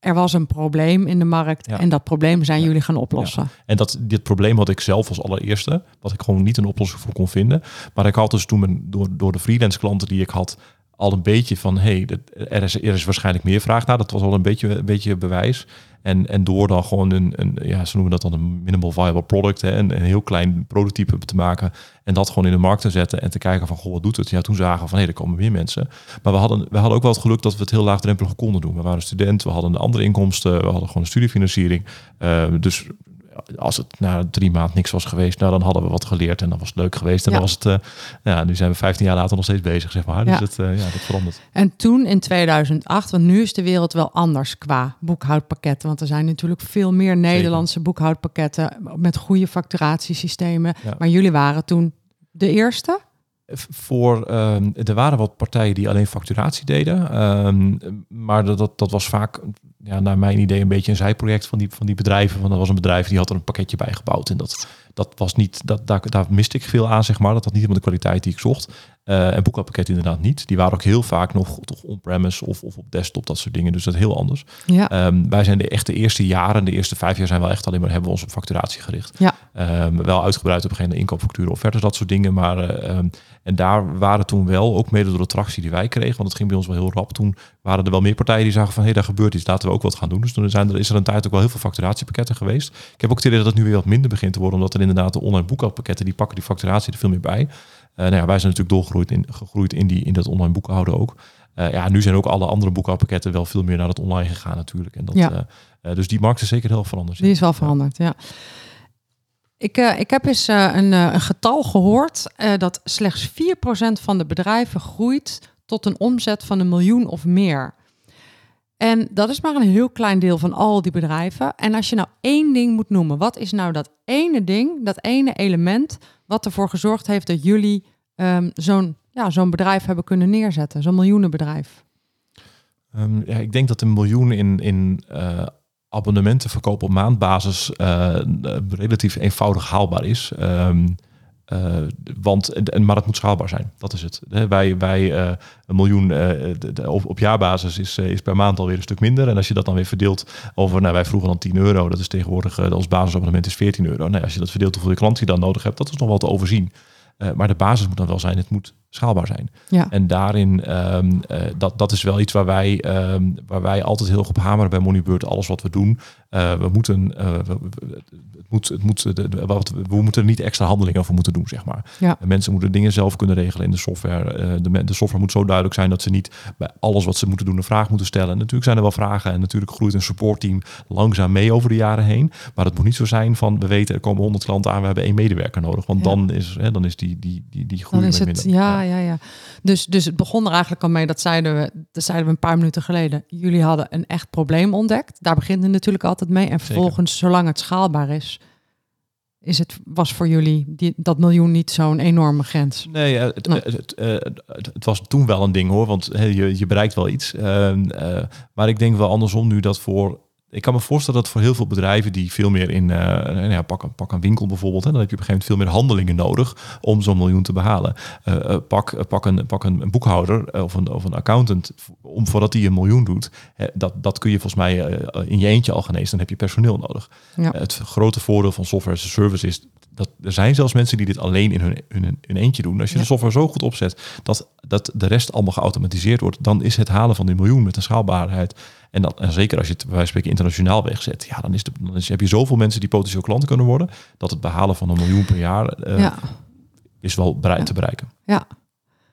er was een probleem in de markt ja. en dat probleem zijn ja. jullie gaan oplossen. Ja. En dat, dit probleem had ik zelf als allereerste, wat ik gewoon niet een oplossing voor kon vinden. Maar ik had dus toen mijn, door, door de freelance klanten die ik had, al een beetje van, hé, hey, er, is, er is waarschijnlijk meer vraag naar. Dat was al een beetje, een beetje bewijs. En, en door dan gewoon een, een, ja, ze noemen dat dan een minimal viable product, hè, een, een heel klein prototype te maken en dat gewoon in de markt te zetten en te kijken van, goh, wat doet het? Ja, toen zagen we van, hé, er komen meer mensen. Maar we hadden, we hadden ook wel het geluk dat we het heel laagdrempelig konden doen. We waren student, we hadden andere inkomsten, we hadden gewoon een studiefinanciering. Uh, dus als het na drie maanden niks was geweest, nou dan hadden we wat geleerd en dan was het leuk geweest. En ja. dan was het, uh, ja, nu zijn we 15 jaar later nog steeds bezig, zeg maar. Dus ja. het, uh, ja, dat verandert. En toen in 2008, want nu is de wereld wel anders qua boekhoudpakketten, want er zijn natuurlijk veel meer Nederlandse Zeker. boekhoudpakketten met goede facturatiesystemen. Ja. Maar jullie waren toen de eerste? Voor, um, er waren wat partijen die alleen facturatie deden, um, maar dat, dat, dat was vaak ja, naar mijn idee een beetje een zijproject van die, van die bedrijven. Want dat was een bedrijf die had er een pakketje bij gebouwd. En dat, dat was niet, dat, daar, daar miste ik veel aan, zeg maar. Dat had niet helemaal de kwaliteit die ik zocht. Uh, en boekhoudpakket inderdaad niet. Die waren ook heel vaak nog toch on-premise of, of op desktop, dat soort dingen. Dus dat heel anders. Ja. Um, wij zijn de echte eerste jaren, de eerste vijf jaar zijn wel echt alleen maar hebben we ons op facturatie gericht. Ja. Um, wel uitgebreid op een gegeven moment inkoopfacturen, offertes, dat soort dingen. Maar uh, um, en daar waren toen wel, ook mede door de tractie die wij kregen, want het ging bij ons wel heel rap. Toen waren er wel meer partijen die zagen van, hé, hey, daar gebeurt iets, laten we ook wat gaan doen. Dus toen zijn er, is er een tijd ook wel heel veel facturatiepakketten geweest. Ik heb ook het idee dat het nu weer wat minder begint te worden, omdat er inderdaad de online boekhoudpakketten, die pakken die facturatie er veel meer bij. Uh, nou ja, wij zijn natuurlijk doorgegroeid in, gegroeid in, die, in dat online boekhouden ook. Uh, ja, nu zijn ook alle andere boekhoudpakketten wel veel meer naar het online gegaan natuurlijk. En dat, ja. uh, dus die markt is zeker heel veranderd. Die is wel veranderd, ja. ja. Ik, ik heb eens een, een, getal gehoord dat slechts 4% van de bedrijven groeit tot een omzet van een miljoen of meer. En dat is maar een heel klein deel van al die bedrijven. En als je nou één ding moet noemen, wat is nou dat ene ding, dat ene element, wat ervoor gezorgd heeft dat jullie um, zo'n ja, zo'n bedrijf hebben kunnen neerzetten, zo'n miljoenenbedrijf? Um, ja, ik denk dat een miljoen in, in uh, abonnementen verkopen op maandbasis uh, relatief eenvoudig haalbaar is. Um, uh, want, maar het moet schaalbaar zijn. Dat is het. Wij, wij uh, een miljoen uh, op, jaarbasis is, is per maand alweer een stuk minder. En als je dat dan weer verdeelt over, nou, wij vroegen dan 10 euro. Dat is tegenwoordig, ons basisabonnement is 14 euro. Nou, als je dat verdeelt hoeveel de klant je dan nodig hebt, dat is nog wel te overzien. maar de basis moet dan wel zijn, het moet schaalbaar zijn. Ja. En daarin, um, uh, dat, dat is wel iets waar wij, um, waar wij altijd heel erg op hameren bij Moneybird. Alles wat we doen, uh, we moeten, uh, we, het moet, het moet, de, wat, we moeten er niet extra handelingen voor moeten doen, zeg maar. Ja. En mensen moeten dingen zelf kunnen regelen in de software. de, de software moet zo duidelijk zijn dat ze niet bij alles wat ze moeten doen een vraag moeten stellen. En natuurlijk zijn er wel vragen en natuurlijk groeit een supportteam langzaam mee over de jaren heen. Maar het moet niet zo zijn van, we weten er komen 100 klanten aan, we hebben één medewerker nodig. Want ja. dan, is, hè, dan is die, die, die, die groei dan is het, minder. Ja, ja, ja. Dus, dus het begon er eigenlijk al mee, dat zeiden, we, dat zeiden we een paar minuten geleden. Jullie hadden een echt probleem ontdekt. Daar begint het natuurlijk altijd mee. En vervolgens, Zeker. zolang het schaalbaar is, is het, was voor jullie die, dat miljoen niet zo'n enorme grens? Nee, het, nee. Het, het, het, was toen wel een ding hoor, want je, je bereikt wel iets. Uh, uh, maar ik denk wel andersom nu dat voor ik kan me voorstellen dat voor heel veel bedrijven die veel meer in, uh, nou ja, pak, een, pak een winkel bijvoorbeeld, hè, dan heb je op een gegeven moment veel meer handelingen nodig om zo'n miljoen te behalen. Uh, pak, pak, een, pak een, boekhouder of een, of een accountant, om, voordat die een miljoen doet, hè, dat, dat kun je volgens mij in je eentje al genezen, dan heb je personeel nodig. Ja. het grote voordeel van software as a service is dat er zijn zelfs mensen die dit alleen in hun, hun, hun eentje doen. Als je de software zo goed opzet dat, dat de rest allemaal geautomatiseerd wordt, dan is het halen van die miljoen met een schaalbaarheid en, dan, en zeker als je het bij spreken internationaal wegzet, ja, dan, is de, dan is, heb je zoveel mensen die potentieel klanten kunnen worden, dat het behalen van een miljoen per jaar uh, is wel bereid te bereiken. Ja,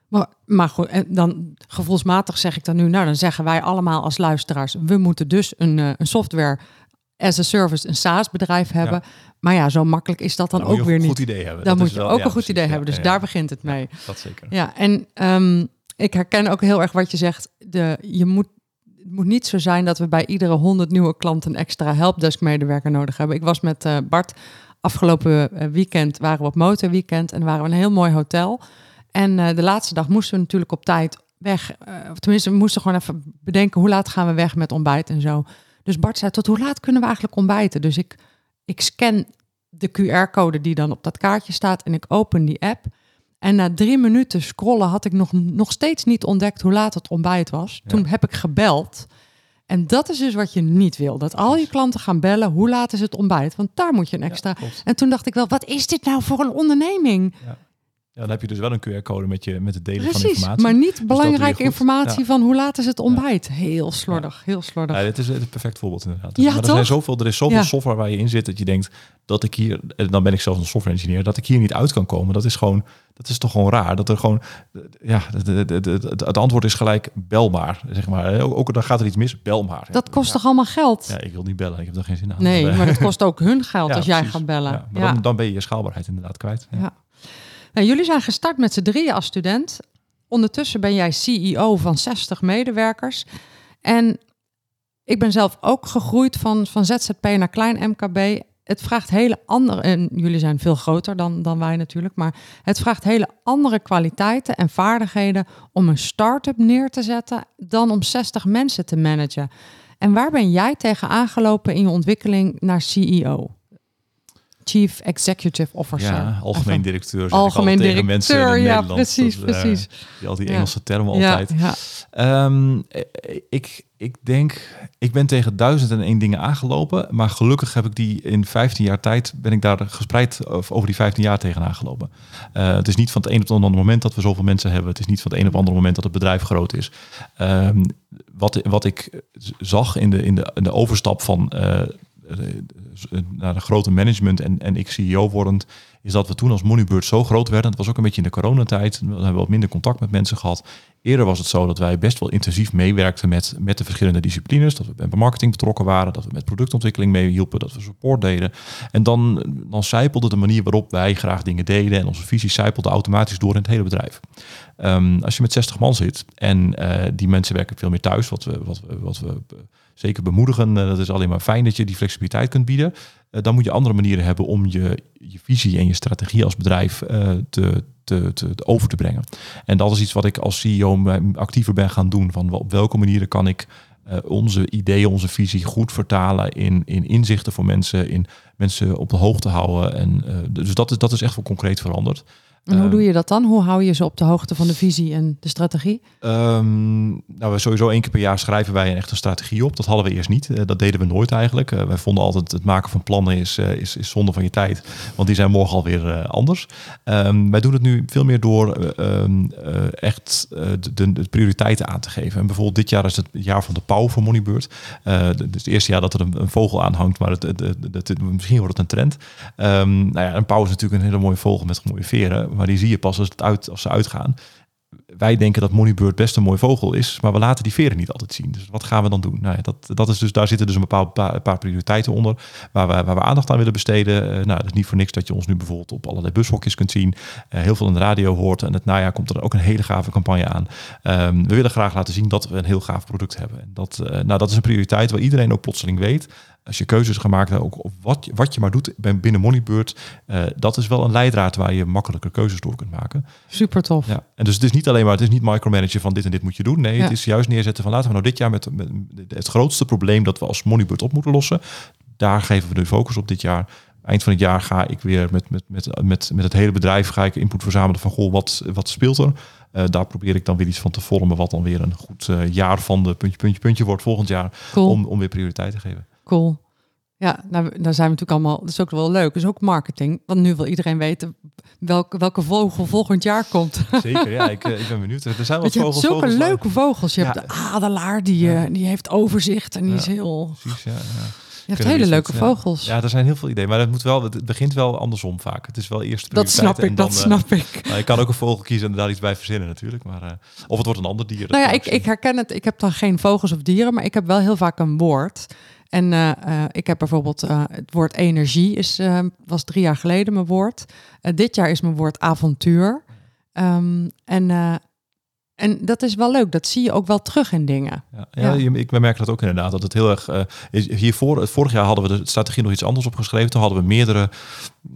maar, maar goed, en dan gevoelsmatig zeg ik dan nu, nou dan zeggen wij allemaal als luisteraars, we moeten dus een, uh, een software as a service, een SaaS bedrijf hebben. Maar ja, zo makkelijk is dat dan, ook weer niet. Goed idee hebben. Dan moet je ook een goed idee hebben. Dus daar begint het mee. dat zeker. Ja, en um, ik herken ook heel erg wat je zegt. De, je moet het moet niet zo zijn dat we bij iedere 100 nieuwe klanten een extra helpdesk medewerker nodig hebben. Ik was met uh, Bart afgelopen eh, weekend, waren we op motorweekend en waren we een heel mooi hotel. En uh, de laatste dag moesten we natuurlijk op tijd weg. of tenminste, we moesten gewoon even bedenken hoe laat gaan we weg met ontbijt en zo. Dus Bart zei, tot hoe laat kunnen we eigenlijk ontbijten? Dus ik, ik scan de QR-code die dan op dat kaartje staat en ik open die app. En na drie minuten scrollen had ik nog, nog steeds niet ontdekt hoe laat het ontbijt was. Toen heb ik gebeld. En dat is dus wat je niet wil. Dat al je klanten gaan bellen, hoe laat is het ontbijt? Want daar moet je een extra... en toen dacht ik wel, wat is dit nou voor een onderneming? Ja. Ja, dan heb je dus wel een QR-code met, je, met het delen van informatie. maar niet dus belangrijke informatie van hoe laat is het ontbijt. Heel slordig, heel slordig. Ja, dit is het perfect voorbeeld inderdaad. Ja, maar er, zijn zoveel, er is zoveel software waar je in zit dat je denkt dat ik hier, en dan ben ik zelfs een software engineer, dat ik hier niet uit kan komen. Dat is gewoon, dat is toch gewoon raar. Dat er gewoon, ja, het antwoord is gelijk belbaar, zeg maar. Ook dan gaat er iets mis, belbaar. Dat kost toch allemaal geld? Ja, ik wil niet bellen, ik heb er geen zin aan. Nee, maar dat kost ook hun geld als jij gaat bellen. maar dan, dan ben je je schaalbaarheid inderdaad kwijt. ja. Nou, jullie zijn gestart met z'n drieën als student. Ondertussen ben jij CEO van 60 medewerkers. En ik ben zelf ook gegroeid van, van ZZP naar klein MKB. Het vraagt hele andere, en jullie zijn veel groter dan, dan wij natuurlijk, maar het vraagt hele andere kwaliteiten en vaardigheden om een start-up neer te zetten dan om 60 mensen te managen. En waar ben jij tegen aangelopen in je ontwikkeling naar CEO? Chief Executive Officer. Ja, algemeen directeur. Algemeen directeur, mensen in ja, precies, dat, uh, precies. Die, al die Engelse termen altijd. Ja, ja. Um, ik, ik denk, ik ben tegen duizend en één dingen aangelopen, maar gelukkig heb ik die in 15 jaar tijd, ben ik daar gespreid over die 15 jaar tegen aangelopen. Uh, het is niet van het een op het andere moment dat we zoveel mensen hebben. Het is niet van het een op het andere moment dat het bedrijf groot is. Um, wat, wat ik zag in de, in de, in de overstap van uh, naar de grote management en, en ik CEO wordend, is dat we toen als Moneybird zo groot werden. Het was ook een beetje in de coronatijd. We hebben wat minder contact met mensen gehad. Eerder was het zo dat wij best wel intensief meewerkten met, met de verschillende disciplines. Dat we bij marketing betrokken waren, dat we met productontwikkeling meehielpen, dat we support deden. En dan, dan zijpelde de manier waarop wij graag dingen deden en onze visie zijpelde automatisch door in het hele bedrijf. Um, als je met 60 man zit en uh, die mensen werken veel meer thuis, wat we, wat wat we zeker bemoedigen. Uh, dat is alleen maar fijn dat je die flexibiliteit kunt bieden. Uh, dan moet je andere manieren hebben om je, je visie en je strategie als bedrijf te, te, te, over te brengen. En dat is iets wat ik als CEO actiever ben gaan doen. Van op welke manieren kan ik onze ideeën, onze visie goed vertalen in, in inzichten voor mensen, in mensen op de hoogte houden. En, dus dat is, dat is echt wel concreet veranderd. En hoe ehm, doe je dat dan? Hoe hou je ze op de hoogte van de visie en de strategie? Um, nou, we sowieso één keer per jaar schrijven wij een echte strategie op. Dat hadden we eerst niet. Uh, dat deden we nooit eigenlijk. Uh, wij vonden altijd het maken van plannen is, uh, is, is zonde van je tijd. Want die zijn morgen alweer anders. Um, wij doen het nu veel meer door echt de, de, de, prioriteiten aan te geven. En bijvoorbeeld dit jaar is het jaar van de pauw voor Moneybird. dus het eerste jaar dat er een, een vogel aanhangt. Maar het, het, misschien wordt het een trend. nou ja, een pauw is natuurlijk een hele mooie vogel met mooie veren maar die zie je pas als, het uit, als ze uitgaan. Wij denken dat Moneybird best een mooi vogel is, maar we laten die veren niet altijd zien. Dus wat gaan we dan doen? Nou ja, dat, dat is dus, daar zitten dus een bepaald paar, paar prioriteiten onder waar we, waar we aandacht aan willen besteden. Uh, nou, dat is niet voor niks dat je ons nu bijvoorbeeld op allerlei bushokjes kunt zien. Uh, heel veel in de radio hoort. En het najaar komt er ook een hele gave campagne aan. Um, we willen graag laten zien dat we een heel gaaf product hebben. En dat, uh, nou, dat is een prioriteit waar iedereen ook plotseling weet als je keuzes gemaakt hebt, ook of wat, wat je maar doet binnen Moneybird, uh, dat is wel een leidraad waar je makkelijker keuzes door kunt maken. Super tof. Ja. En dus het is niet alleen maar het is niet micromanagen van dit en dit moet je doen. Nee, Ja. het is juist neerzetten van laten we nou dit jaar met, met het grootste probleem dat we als Moneybird op moeten lossen. Daar geven we nu focus op dit jaar. Eind van het jaar ga ik weer met, met, met, met, met het hele bedrijf ga ik input verzamelen van goh, wat, wat speelt er? Eh, daar probeer ik dan weer iets van te vormen, wat dan weer een goed eh, jaar van de puntje, puntje, puntje wordt volgend jaar. Cool. Om, om weer prioriteit te geven. Cool. Ja, nou, daar zijn we natuurlijk allemaal. Dat is ook wel leuk. Dat is ook marketing. Want nu wil iedereen weten welke, welke vogel volgend jaar komt. Zeker, ja, ik, eh, ik ben benieuwd. Er zijn Want wat je hebt vogels. zulke vogels leuke vogels. Je Ja. hebt de adelaar, die, eh, die heeft overzicht en die Ja. is heel... Precies, ja, ja. Je hebt hele leuke vogels. Ja, er zijn heel veel ideeën, maar het, moet wel, het begint wel andersom vaak. Het is wel eerst dat snap ik, dat snap ik. Nou, ik kan ook een vogel kiezen en daar iets bij verzinnen natuurlijk. Maar, eh, of het wordt een ander dier. dat Nou ja, ik, ik herken het. Ik heb dan geen vogels of dieren, maar ik heb wel heel vaak een woord. En eh, eh, ik heb bijvoorbeeld eh, het woord energie is, was drie jaar geleden mijn woord. Dit jaar is mijn woord avontuur. Ehm, en, en dat is wel leuk. Dat zie je ook wel terug in dingen. Ja, ja, ik merk dat ook inderdaad. Dat het heel erg is. Hiervoor, vorig jaar hadden we de strategie nog iets anders opgeschreven. Toen hadden we meerdere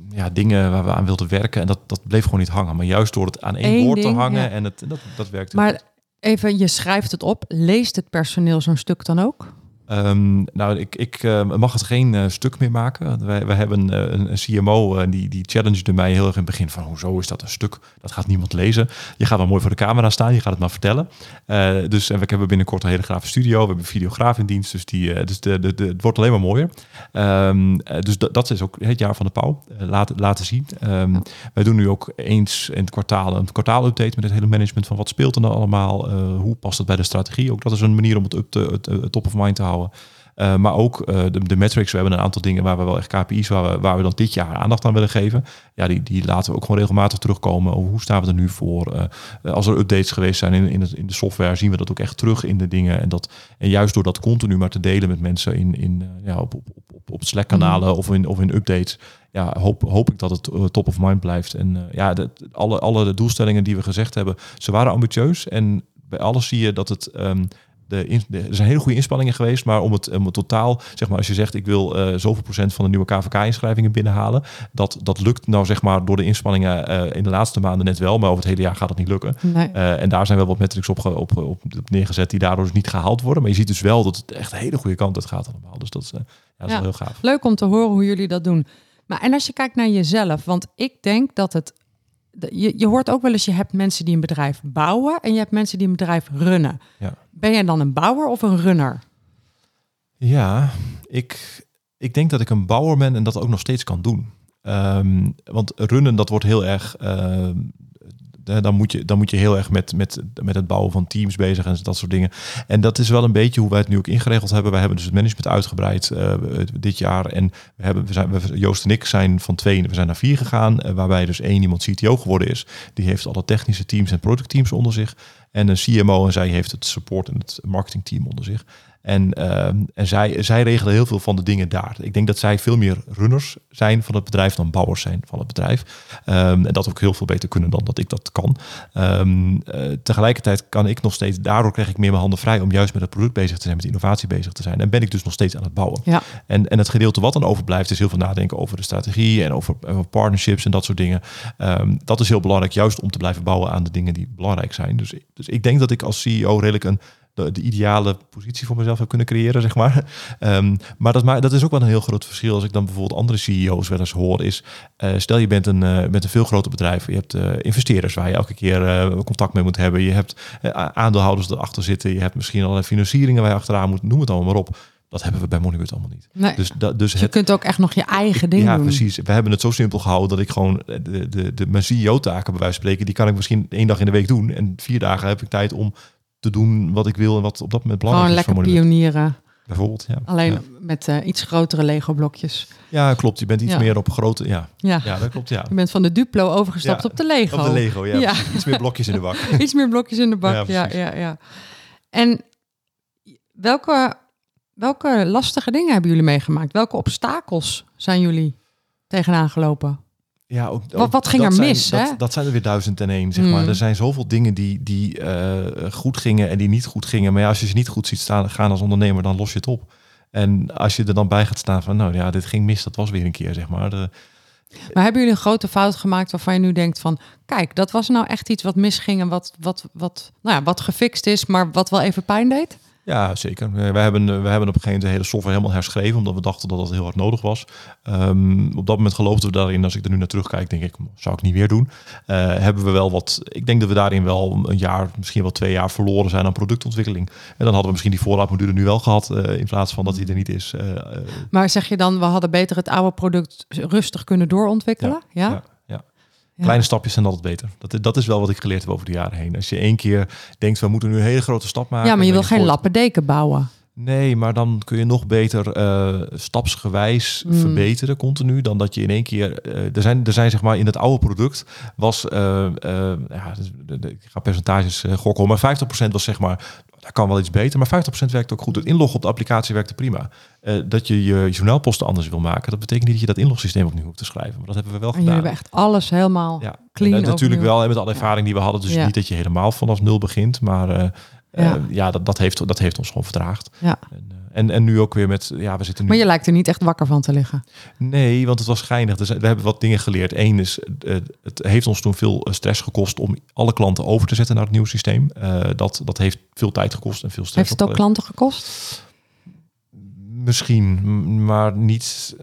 ja, dingen waar we aan wilden werken. En dat, dat bleef gewoon niet hangen. Maar juist door het aan één Eén woord te hangen. ja. En het, dat, dat werkt. heel Maar even, je schrijft het op. Leest het personeel zo'n stuk dan ook? Ehm, nou, ik, ik eh, mag het geen eh, stuk meer maken. Wij, wij hebben eh, een, CMO en die, die challengede mij heel erg in het begin van hoezo is dat een stuk? Dat gaat niemand lezen. Je gaat wel mooi voor de camera staan, je gaat het maar vertellen. Eh, dus en we hebben binnenkort een hele grave studio. We hebben een videograaf in dienst, dus, die, eh, dus de, de, de, het wordt alleen maar mooier. Ehm, eh, dus dat, is ook het jaar van de pauw. Eh, laten, laten zien. Ehm, Wij doen nu ook eens in het kwartaal een kwartaalupdate met het hele management van wat speelt er nou allemaal, eh, hoe past het bij de strategie. Ook dat is een manier om het up te, het, het top of mind te houden. Uh, maar ook uh, de, de metrics. We hebben een aantal dingen waar we wel echt KPI's, waar we, waar we dan dit jaar aandacht aan willen geven. Ja, die, die laten we ook gewoon regelmatig terugkomen. Over hoe staan we er nu voor? Uh, als er updates geweest zijn in, in, het, in de software, zien we dat ook echt terug in de dingen. En, dat, en juist door dat continu maar te delen met mensen in, in, ja, op, op, op, op Slack-kanalen mm. of, in, of in updates. Ja, hoop, hoop ik dat het top of mind blijft. En ja, de, alle, alle doelstellingen die we gezegd hebben, ze waren ambitieus. En bij alles zie je dat het. Um, de, in, de, er zijn hele goede inspanningen geweest, maar om het, om het totaal, zeg maar, als je zegt ik wil uh, zoveel procent van de nieuwe KVK-inschrijvingen binnenhalen, dat, dat lukt nou zeg maar door de inspanningen uh, in de laatste maanden net wel, maar over het hele jaar gaat dat niet lukken. Nee. Uh, en daar zijn wel wat metrics op, op, op, op, neergezet die daardoor dus niet gehaald worden, maar je ziet dus wel dat het echt een hele goede kant uit gaat allemaal. Dus dat is, ja, dat is ja, wel heel gaaf. Leuk om te horen hoe jullie dat doen. Maar en als je kijkt naar jezelf, want ik denk dat het je, je hoort ook wel eens, je hebt mensen die een bedrijf bouwen en je hebt mensen die een bedrijf runnen. Ja. Ben jij dan een bouwer of een runner? Ja, ik, ik denk dat ik een bouwer ben en dat ook nog steeds kan doen. Um, want runnen, dat wordt heel erg. Uh, dan, moet je, dan moet je heel erg met, met, met het bouwen van teams bezig en dat soort dingen. En dat is wel een beetje hoe wij het nu ook ingeregeld hebben. Wij hebben dus het management uitgebreid uh, dit jaar. En we hebben, we zijn, Joost en ik zijn van twee, we zijn naar vier gegaan. Uh, waarbij dus één iemand CTO geworden is. Die heeft alle technische teams en productteams onder zich. En een CMO en zij heeft het support en het marketingteam onder zich. En, uh, en zij, zij regelen heel veel van de dingen daar. Ik denk dat zij veel meer runners zijn van het bedrijf dan bouwers zijn van het bedrijf. Um, en dat ook heel veel beter kunnen dan dat ik dat kan. Um, uh, tegelijkertijd kan ik nog steeds, daardoor krijg ik meer mijn handen vrij om juist met het product bezig te zijn, met innovatie bezig te zijn. En ben ik dus nog steeds aan het bouwen. Ja. En, en het gedeelte wat dan overblijft is heel veel nadenken over de strategie en over, over partnerships en dat soort dingen. Um, dat is heel belangrijk, juist om te blijven bouwen aan de dingen die belangrijk zijn. Dus, dus ik denk dat ik als CEO redelijk een de, de, ideale positie voor mezelf heb kunnen creëren, zeg maar. Um, maar dat, maar dat is ook wel een heel groot verschil als ik dan bijvoorbeeld andere CEO's wel eens hoor. Is uh, stel je bent een, uh, bent een veel groter bedrijf, je hebt uh, investeerders waar je elke keer contact mee moet hebben, je hebt aandeelhouders erachter zitten, je hebt misschien allerlei financieringen waar je achteraan moet, noem het allemaal maar op. Dat hebben we bij Moneybird allemaal niet. Nee. Dus, da, dus je het, kunt ook echt nog je eigen ding ja, doen. precies. We hebben het zo simpel gehouden dat ik gewoon de, de, de, mijn CEO-taken bij wijze van spreken, die kan ik misschien één dag in de week doen. En vier dagen heb ik tijd om te doen wat ik wil en wat op dat moment belangrijk Gewoon is. lekker pionieren. Bijvoorbeeld, ja. Alleen ja. met uh, iets grotere Lego-blokjes. Ja, klopt. Je bent iets Ja. meer op grote... Ja. Ja. ja, dat klopt, ja. Je bent van de Duplo overgestapt op de Lego. Op de Lego, ja. Iets meer blokjes in de bak. Iets meer blokjes in de bak. Ja, ja, ja, En welke, welke lastige dingen hebben jullie meegemaakt? Welke obstakels zijn jullie tegenaan gelopen? Ja, ook, Wat- ook wat ging er zijn- mis, Dat, hè? dat zijn er weer duizend en één, zeg maar. Mm. Er zijn zoveel dingen die, die eh, goed gingen en die niet goed gingen. Maar ja, als je ze niet goed ziet staan, gaan als ondernemer, dan los je het op. En als je er dan bij gaat staan van, nou ja, dit ging mis, dat was weer een keer, zeg maar. De, Maar hebben jullie een grote fout gemaakt waarvan je nu denkt van... kijk, dat was nou echt iets wat misging en wat, wat, wat, nou ja, wat gefixt is... maar wat wel even pijn deed? Ja, zeker. Eh, We hebben, we hebben op een gegeven moment de hele software helemaal herschreven, omdat we dachten dat dat heel hard nodig was. Ehm, op dat moment geloofden we daarin. Als ik er nu naar terugkijk, denk ik, zou ik niet weer doen. Eh, hebben we wel wat, ik denk dat we daarin wel een jaar, misschien wel twee jaar verloren zijn aan productontwikkeling. En dan hadden we misschien die voorraadmodule nu wel gehad, eh, in plaats van dat die er niet is. Eh, eh, Maar zeg je dan, we hadden beter het oude product rustig kunnen doorontwikkelen? Ja? ja, ja. Kleine stapjes zijn altijd beter. Dat, is- dat is wel wat ik geleerd heb over de jaren heen. Als je één keer denkt, we moeten nu een hele grote stap maken. Ja, maar je wil geen lappendeken bouwen. Nee, maar dan kun je nog beter eh, stapsgewijs Mm. verbeteren continu dan dat je in één keer. eh, er, zijn, er zijn zeg maar in het oude product was. eh, ja, dus de- de- ik ga percentages gokken, maar 50% was zeg maar. Daar kan wel iets beter, maar 50% werkt ook goed. Het inloggen op de applicatie werkte prima. Dat je je journaalposten anders wil maken, dat betekent niet dat je dat inlogsysteem opnieuw hoeft te schrijven. Maar dat hebben we wel En gedaan. hebben echt alles helemaal Ja, clean en natuurlijk wel hè, met alle ervaring die we hadden. Dus Ja. niet dat je helemaal vanaf nul begint, maar eh, eh, Ja. dat, dat, heeft, dat heeft ons gewoon vertraagd. Ja. En, eh, en, en nu ook weer met, ja, we zitten nu... Maar je lijkt er niet echt wakker van te liggen. Nee, want het was geinig. Dus we hebben wat dingen geleerd. Eén is, eh, het heeft ons toen veel eh, stress gekost om alle klanten over te zetten naar het nieuwe systeem. Dat, dat heeft veel tijd gekost en veel stress. Heeft het ook klanten gekost? Misschien, maar niet...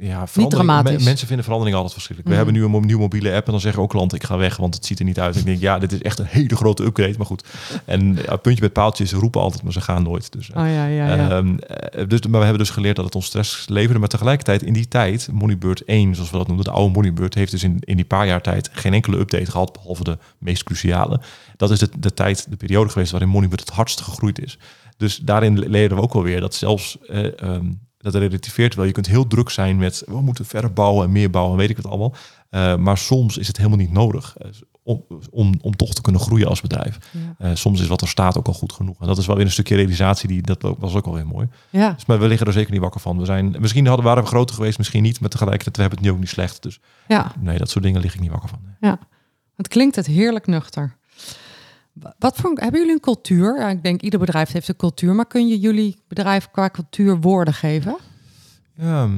eh, Ja, verandering- dramatisch. me- mensen vinden verandering altijd verschrikkelijk. We hebben nu een nieuwe mobiele app en dan zeggen ook klanten, ik ga weg, want het ziet er niet uit. Ik denk, ja, dit is echt een hele grote upgrade, maar goed. En ja, puntje met paaltjes, ze roepen altijd, maar ze gaan nooit. Dus, eh, Oh ja, ja, ja. Ehm, eh, dus, maar we hebben dus geleerd dat het ons stress leverde. Maar tegelijkertijd in die tijd, Moneybird 1, zoals we dat noemden, de oude Moneybird, heeft dus in, in die paar jaar tijd geen enkele update gehad, behalve de meest cruciale. Dat is de, de tijd, de periode geweest waarin Moneybird het hardst gegroeid is. Dus daarin leerden we ook wel weer dat zelfs, eh, ehm, dat relativeert wel. Je kunt heel druk zijn met, we moeten verder bouwen en meer bouwen, en weet ik het allemaal. Eh, maar soms is het helemaal niet nodig. eh, Om, om, om toch te kunnen groeien als bedrijf. ja. Eh, soms is wat er staat ook al goed genoeg. En dat is wel weer een stukje realisatie, die, dat was ook wel weer mooi. ja. Dus, maar we liggen er zeker niet wakker van. We zijn, misschien hadden, waren we groter geweest, misschien niet. Maar tegelijkertijd, we hebben het nu ook niet slecht. Dus ja. nee, dat soort dingen lig ik niet wakker van. nee. Het klinkt het heerlijk nuchter. Wa- Wat voor, hebben jullie een cultuur? Ik denk ieder bedrijf heeft een cultuur, maar kun je jullie bedrijf qua cultuur woorden geven? Ja,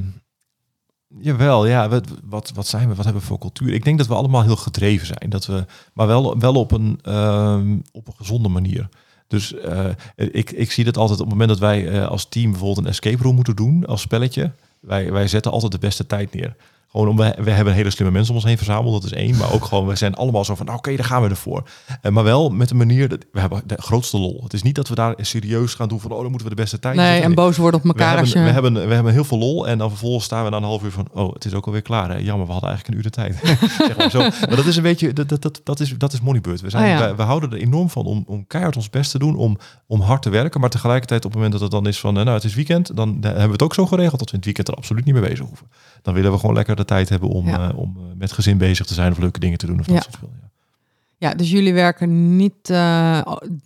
jawel, ja. Wat, wat, wat zijn we? Wat hebben we voor cultuur? Ik denk dat we allemaal heel gedreven zijn. Dat we, maar wel, wel op, een, ehm, op een gezonde manier. Dus eh, ik, ik zie dat altijd op het moment dat wij eh, als team bijvoorbeeld een escape room moeten doen als spelletje. Wij, wij zetten altijd de beste tijd neer. Gewoon om, we, we hebben hele slimme mensen om ons heen verzameld, dat is één. Maar ook gewoon, we zijn allemaal zo van, nou, oké, daar gaan we ervoor. Eh, maar wel met een manier, dat, we hebben de grootste lol. Het is niet dat we daar serieus gaan doen van, oh, dan moeten we de beste tijd Nee, en boos worden op We elkaar hebben, als je... we, hebben, we hebben heel veel lol en dan vervolgens staan we na een half uur van, oh, het is ook alweer klaar. Hè? Jammer, we hadden eigenlijk een uur de tijd. zeg maar zo. Maar dat is een beetje, dat, dat, dat, dat is, dat is Moneybird. We, zijn, Ah, ja. we, we houden er enorm van om, om keihard ons best te doen, om, om hard te werken. Maar tegelijkertijd op het moment dat het dan is van, eh, nou, het is weekend, dan hebben we het ook zo geregeld dat we in het weekend er absoluut niet mee bezig hoeven. Dan willen we gewoon lekker de tijd hebben om, Ja. eh, om eh, met gezin bezig te zijn of leuke dingen te doen of dat Ja. soort. Ja. Ja, dus jullie werken niet eh,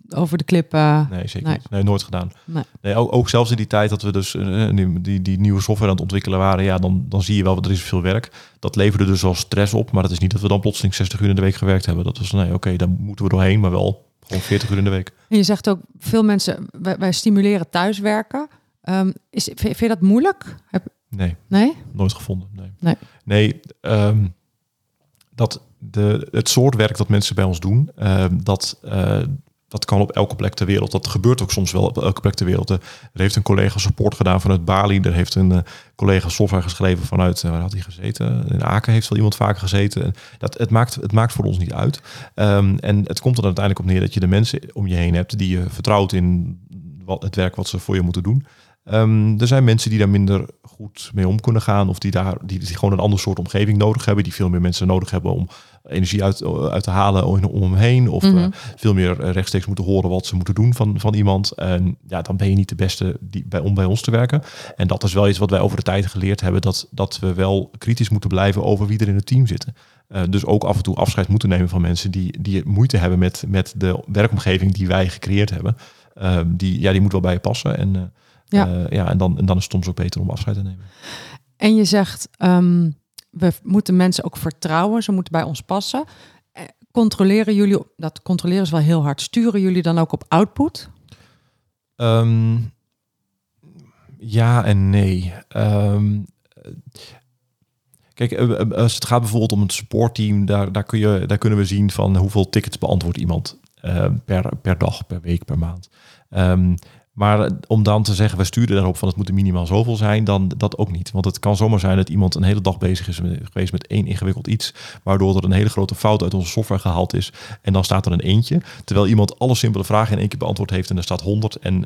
over de klippen. Nee, zeker Nee. niet. Nee, nooit gedaan. Nee. Nee, ook, ook zelfs in die tijd dat we dus die, die, die nieuwe software aan het ontwikkelen waren, ja, dan, dan zie je wel, er is veel werk. Dat leverde dus wel stress op, maar dat is niet dat we dan plotseling 60 uur in de week gewerkt hebben. Dat was, nee, oké, dan moeten we doorheen, maar wel gewoon 40 uur in de week. En je zegt ook, veel mensen, wij, wij stimuleren thuiswerken. Ehm, is, vind, vind je dat moeilijk? Heb, Nee, nee? nooit gevonden. Nee, Nee. nee ehm, dat de, het soort werk dat mensen bij ons doen, ehm, dat, eh, dat kan op elke plek ter wereld. Dat gebeurt ook soms wel op elke plek ter wereld. Er heeft een collega support gedaan vanuit Bali. Er heeft een eh, collega software geschreven vanuit, eh, waar had hij gezeten? In Aken heeft wel iemand vaker gezeten. En Dat, het, maakt, het maakt voor ons niet uit. Ehm, en het komt er uiteindelijk op neer dat je de mensen om je heen hebt die je vertrouwt in wat, het werk wat ze voor je moeten doen. Ehm, er zijn mensen die daar minder goed mee om kunnen gaan. Of die, daar, die, die gewoon een ander soort omgeving nodig hebben. Die veel meer mensen nodig hebben om energie uit, uit te halen om, om hem heen. Of Mhm. eh, veel meer eh, rechtstreeks moeten horen wat ze moeten doen van, van iemand. En ja, dan ben je niet de beste die, bij, om bij ons te werken. En dat is wel iets wat wij over de tijd geleerd hebben. Dat, dat we wel kritisch moeten blijven over wie er in het team zitten. Eh, dus ook af en toe afscheid moeten nemen van mensen die, die moeite hebben met, met de werkomgeving die wij gecreëerd hebben. Ehm, die, ja, die moet wel bij je passen. En, eh, Ja. ja. ja, en, dan, en dan is het soms ook beter om afscheid te nemen. En je zegt, ehm, we moeten mensen ook vertrouwen. Ze moeten bij ons passen. Eh, Controleren jullie, dat controleren is wel heel hard. Sturen jullie dan ook op output? Ehm, ja en nee. Ehm, Kijk, eh, eh, als het gaat bijvoorbeeld om een supportteam, daar, daar, kun je, daar kunnen we zien van hoeveel tickets beantwoordt iemand eh, per, per dag, per week, per maand. Ehm, maar om dan te zeggen, we sturen daarop van het moet er minimaal zoveel zijn, dan dat ook niet. Want het kan zomaar zijn dat iemand een hele dag bezig is geweest met één ingewikkeld iets, waardoor er een hele grote fout uit onze software gehaald is. En dan staat er een eentje, terwijl iemand alle simpele vragen in één keer beantwoord heeft en er staat 100 en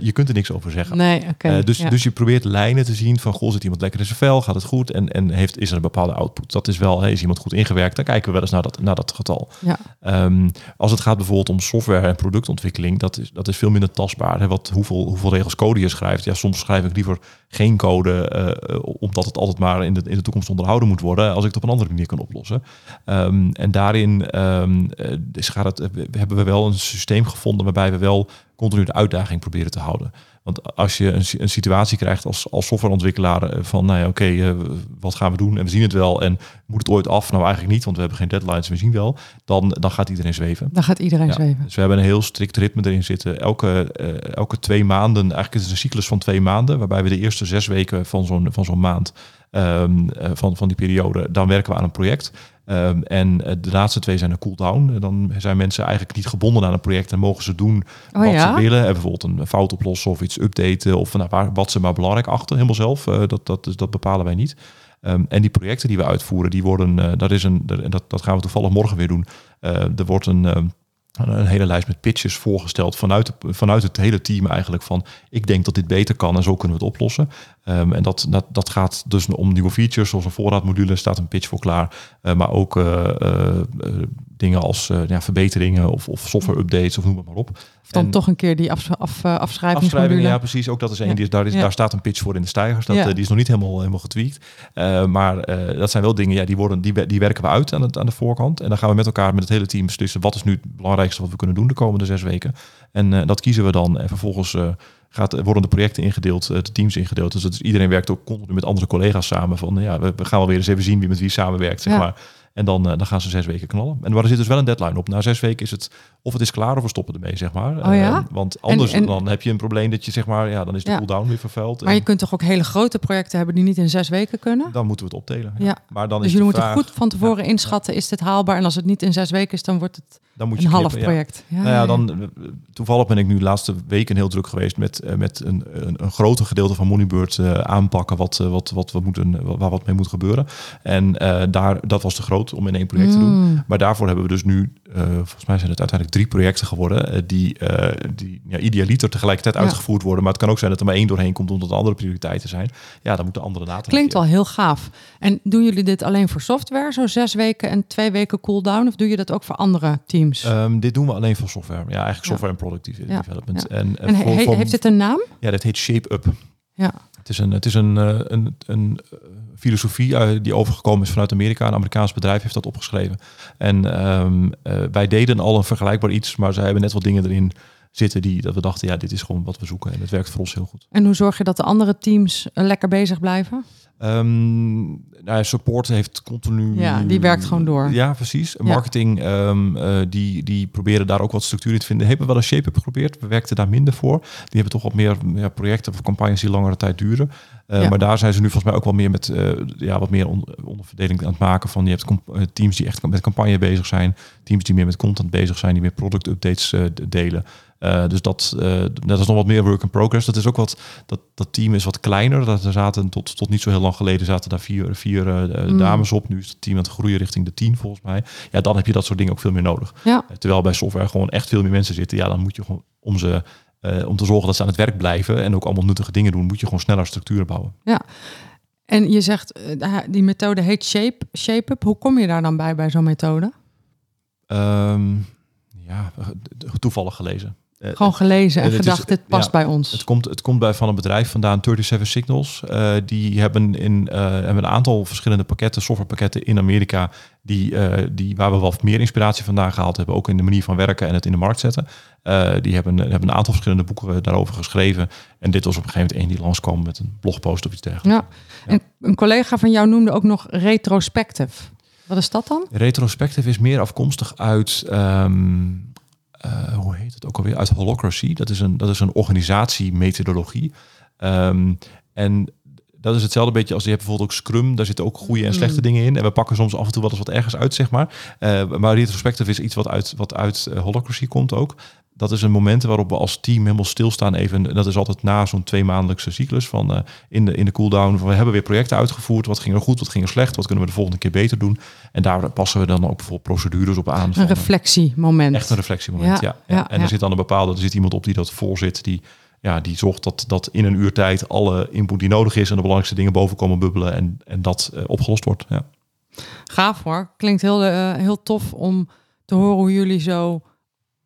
je kunt er niks over zeggen. Nee, okay, uh, dus, dus je probeert lijnen te zien van, goh, zit iemand lekker in zijn vel, gaat het goed en, en heeft, is er een bepaalde output. Dat is wel, hey, is iemand goed ingewerkt, dan kijken we wel eens naar dat, naar dat getal. Ja. Um, als het gaat bijvoorbeeld om software en productontwikkeling, dat is, dat is veel minder tastbaar. Hè? Wat, hoeveel, hoeveel regels code je schrijft. Ja, soms schrijf ik liever geen code, uh, omdat het altijd maar in de, in de toekomst onderhouden moet worden, als ik het op een andere manier kan oplossen. Um, en daarin um, gaat het, hebben we wel een systeem gevonden waarbij we wel continu de uitdaging proberen te houden. Want als je een, een situatie krijgt als, als softwareontwikkelaar eh, van, nou ja, oké, okay, uh, wat gaan we doen? En we zien het wel en moet het ooit af? Nou, eigenlijk niet, want we hebben geen deadlines, we zien wel. Dan, dan gaat iedereen zweven. Dan gaat iedereen ja, zweven. Dus we hebben een heel strikt ritme erin zitten. Elke, uh, elke twee maanden, eigenlijk is het een cyclus van twee maanden, waarbij we de eerste zes weken van zo'n van zo'n maand um, van, van die periode, dan werken we aan een project. Um, en de laatste twee zijn een cooldown. Dan zijn mensen eigenlijk niet gebonden aan een project en mogen ze doen oh, wat ja? ze willen. En bijvoorbeeld een fout oplossen of iets updaten of nou, waar, wat ze maar belangrijk achten, helemaal zelf. Uh, dat, dat, dat bepalen wij niet. Um, en die projecten die we uitvoeren, die worden, uh, dat, is een, dat, dat gaan we toevallig morgen weer doen. Uh, er wordt een, um, een hele lijst met pitches voorgesteld vanuit, de, vanuit het hele team eigenlijk van ik denk dat dit beter kan en zo kunnen we het oplossen. Um, en dat, dat, dat gaat dus om nieuwe features zoals een voorraadmodule, staat een pitch voor klaar. Uh, maar ook uh, uh, dingen als ja, verbeteringen of, of software updates of noem het maar op. Of dan en, toch een keer die af, af, afschrijving. Afschrijving, ja precies. Ook dat is één. Ja. Die is, daar, is, ja. daar staat een pitch voor in de stijgers. Dat, ja. die is nog niet helemaal, helemaal getweakt. maar dat zijn wel dingen, ja, die, worden, die, die werken we uit aan, het, aan de voorkant. En dan gaan we met elkaar, met het hele team beslissen wat is nu het belangrijkste wat we kunnen doen de komende zes weken. En dat kiezen we dan. En vervolgens gaat, worden de projecten ingedeeld, de teams ingedeeld. Dus dat is, iedereen werkt ook continu met andere collega's samen. Van ja, we, we gaan wel weer eens even zien wie met wie samenwerkt, zeg ja. maar. En dan, uh, dan gaan ze zes weken knallen. En maar er zit dus wel een deadline op. Na zes weken is het of het is klaar of we stoppen ermee, zeg maar. Oh ja? Uh, want anders en, en, dan heb je een probleem dat je zeg maar, ja, dan is de ja. cooldown weer vervuild. Maar je kunt toch ook hele grote projecten hebben die niet in zes weken kunnen? Dan moeten we het opdelen. Ja. Maar dan dus is jullie moeten goed van tevoren inschatten, is dit haalbaar? En als het niet in zes weken is, dan wordt het dan moet je een knippen, half project. Ja. Nou ja, dan, toevallig ben ik nu de laatste weken heel druk geweest met, uh, met een, een, een groter gedeelte van Moneybird uh, aanpakken wat, uh, wat, wat we moeten, waar wat mee moet gebeuren. En daar, dat was te groot om in één project mm. te doen. Maar daarvoor hebben we dus nu, volgens mij zijn het uiteindelijk drie projecten geworden, die, die ja, idealiter tegelijkertijd ja. uitgevoerd worden. Maar het kan ook zijn dat er maar één doorheen komt omdat er andere prioriteiten zijn. Ja, dan moeten andere data. Klinkt wel heel gaaf. En doen jullie dit alleen voor software, zo zes weken en twee weken cooldown? Of doe je dat ook voor andere teams? Um, dit doen we alleen voor software. Ja, eigenlijk software en product development. En, en he, heeft het een naam? Ja, dat heet Shape Up. Ja. Het is een, het is een, een, een, een filosofie die overgekomen is vanuit Amerika. Een Amerikaans bedrijf heeft dat opgeschreven. En um, uh, wij deden al een vergelijkbaar iets, maar zij hebben net wat dingen erin zitten die dat we dachten, ja, dit is gewoon wat we zoeken. En het werkt voor ons heel goed. En hoe zorg je dat de andere teams lekker bezig blijven? Um, nou, support heeft continu. Ja, die werkt gewoon door. Ja, precies. Marketing, ja. Um, uh, die, die proberen daar ook wat structuur in te vinden. Hebben we wel een shape-up geprobeerd. We werkten daar minder voor. Die hebben toch wat meer ja, projecten of campagnes die langere tijd duren. Uh, ja. Maar daar zijn ze nu volgens mij ook wel meer met uh, ja, wat meer on onderverdeling aan het maken van. Je hebt teams die echt met campagne bezig zijn, teams die meer met content bezig zijn, die meer product updates delen. Uh, dus dat, uh, dat is nog wat meer work in progress. Dat is ook wat, dat, dat team is wat kleiner. Dat er zaten tot, tot niet zo heel lang geleden zaten daar vier, vier uh, mm. dames op. Nu is het team aan het groeien richting de tien volgens mij. Ja, dan heb je dat soort dingen ook veel meer nodig. Ja. terwijl bij software gewoon echt veel meer mensen zitten. Ja, dan moet je gewoon om ze om te zorgen dat ze aan het werk blijven en ook allemaal nuttige dingen doen, moet je gewoon sneller structuren bouwen. Ja. En je zegt, die methode heet Shape, shape Up. Hoe kom je daar dan bij, bij zo'n methode? Um, ja, toevallig gelezen. Gewoon gelezen en gedacht, dit past ja, bij ons. Het komt, het komt bij van een bedrijf vandaan, 37 Signals. Uh, die hebben, in, uh, hebben een aantal verschillende pakketten, softwarepakketten in Amerika, die, uh, die, waar we wel meer inspiratie vandaan gehaald hebben, ook in de manier van werken en het in de markt zetten. die hebben, hebben een aantal verschillende boeken daarover geschreven. En dit was op een gegeven moment één die langskwam met een blogpost of iets dergelijks. Ja. ja. En een collega van jou noemde ook nog retrospective. Wat is dat dan? Retrospective is meer afkomstig uit... Um, uh, hoe heet het ook alweer? Uit Holocracy. Dat is een, dat is een organisatiemethodologie. Um, en dat is hetzelfde beetje als je hebt bijvoorbeeld ook Scrum. Daar zitten ook goede en slechte dingen in. En we pakken soms af en toe wel eens wat ergens uit, zeg maar. Uh, maar retrospective is iets wat uit, wat uit uh, Holacracy komt ook dat is een moment waarop we als team helemaal stilstaan. Even, dat is altijd na zo'n twee maandelijkse cyclus van uh, in, de, in de cooldown. We hebben weer projecten uitgevoerd. Wat ging er goed, wat ging er slecht? Wat kunnen we de volgende keer beter doen? En daar passen we dan ook bijvoorbeeld procedures op aan. Een reflectiemoment. Echt een reflectiemoment, ja. ja, ja. En er zit dan een bepaalde, er zit iemand op die dat voorzit, die ja, die zorgt dat, dat in een uur tijd alle input die nodig is en de belangrijkste dingen boven komen bubbelen en, en dat uh, opgelost wordt. Ja. Gaaf hoor. Klinkt heel, uh, heel tof om te horen hoe jullie zo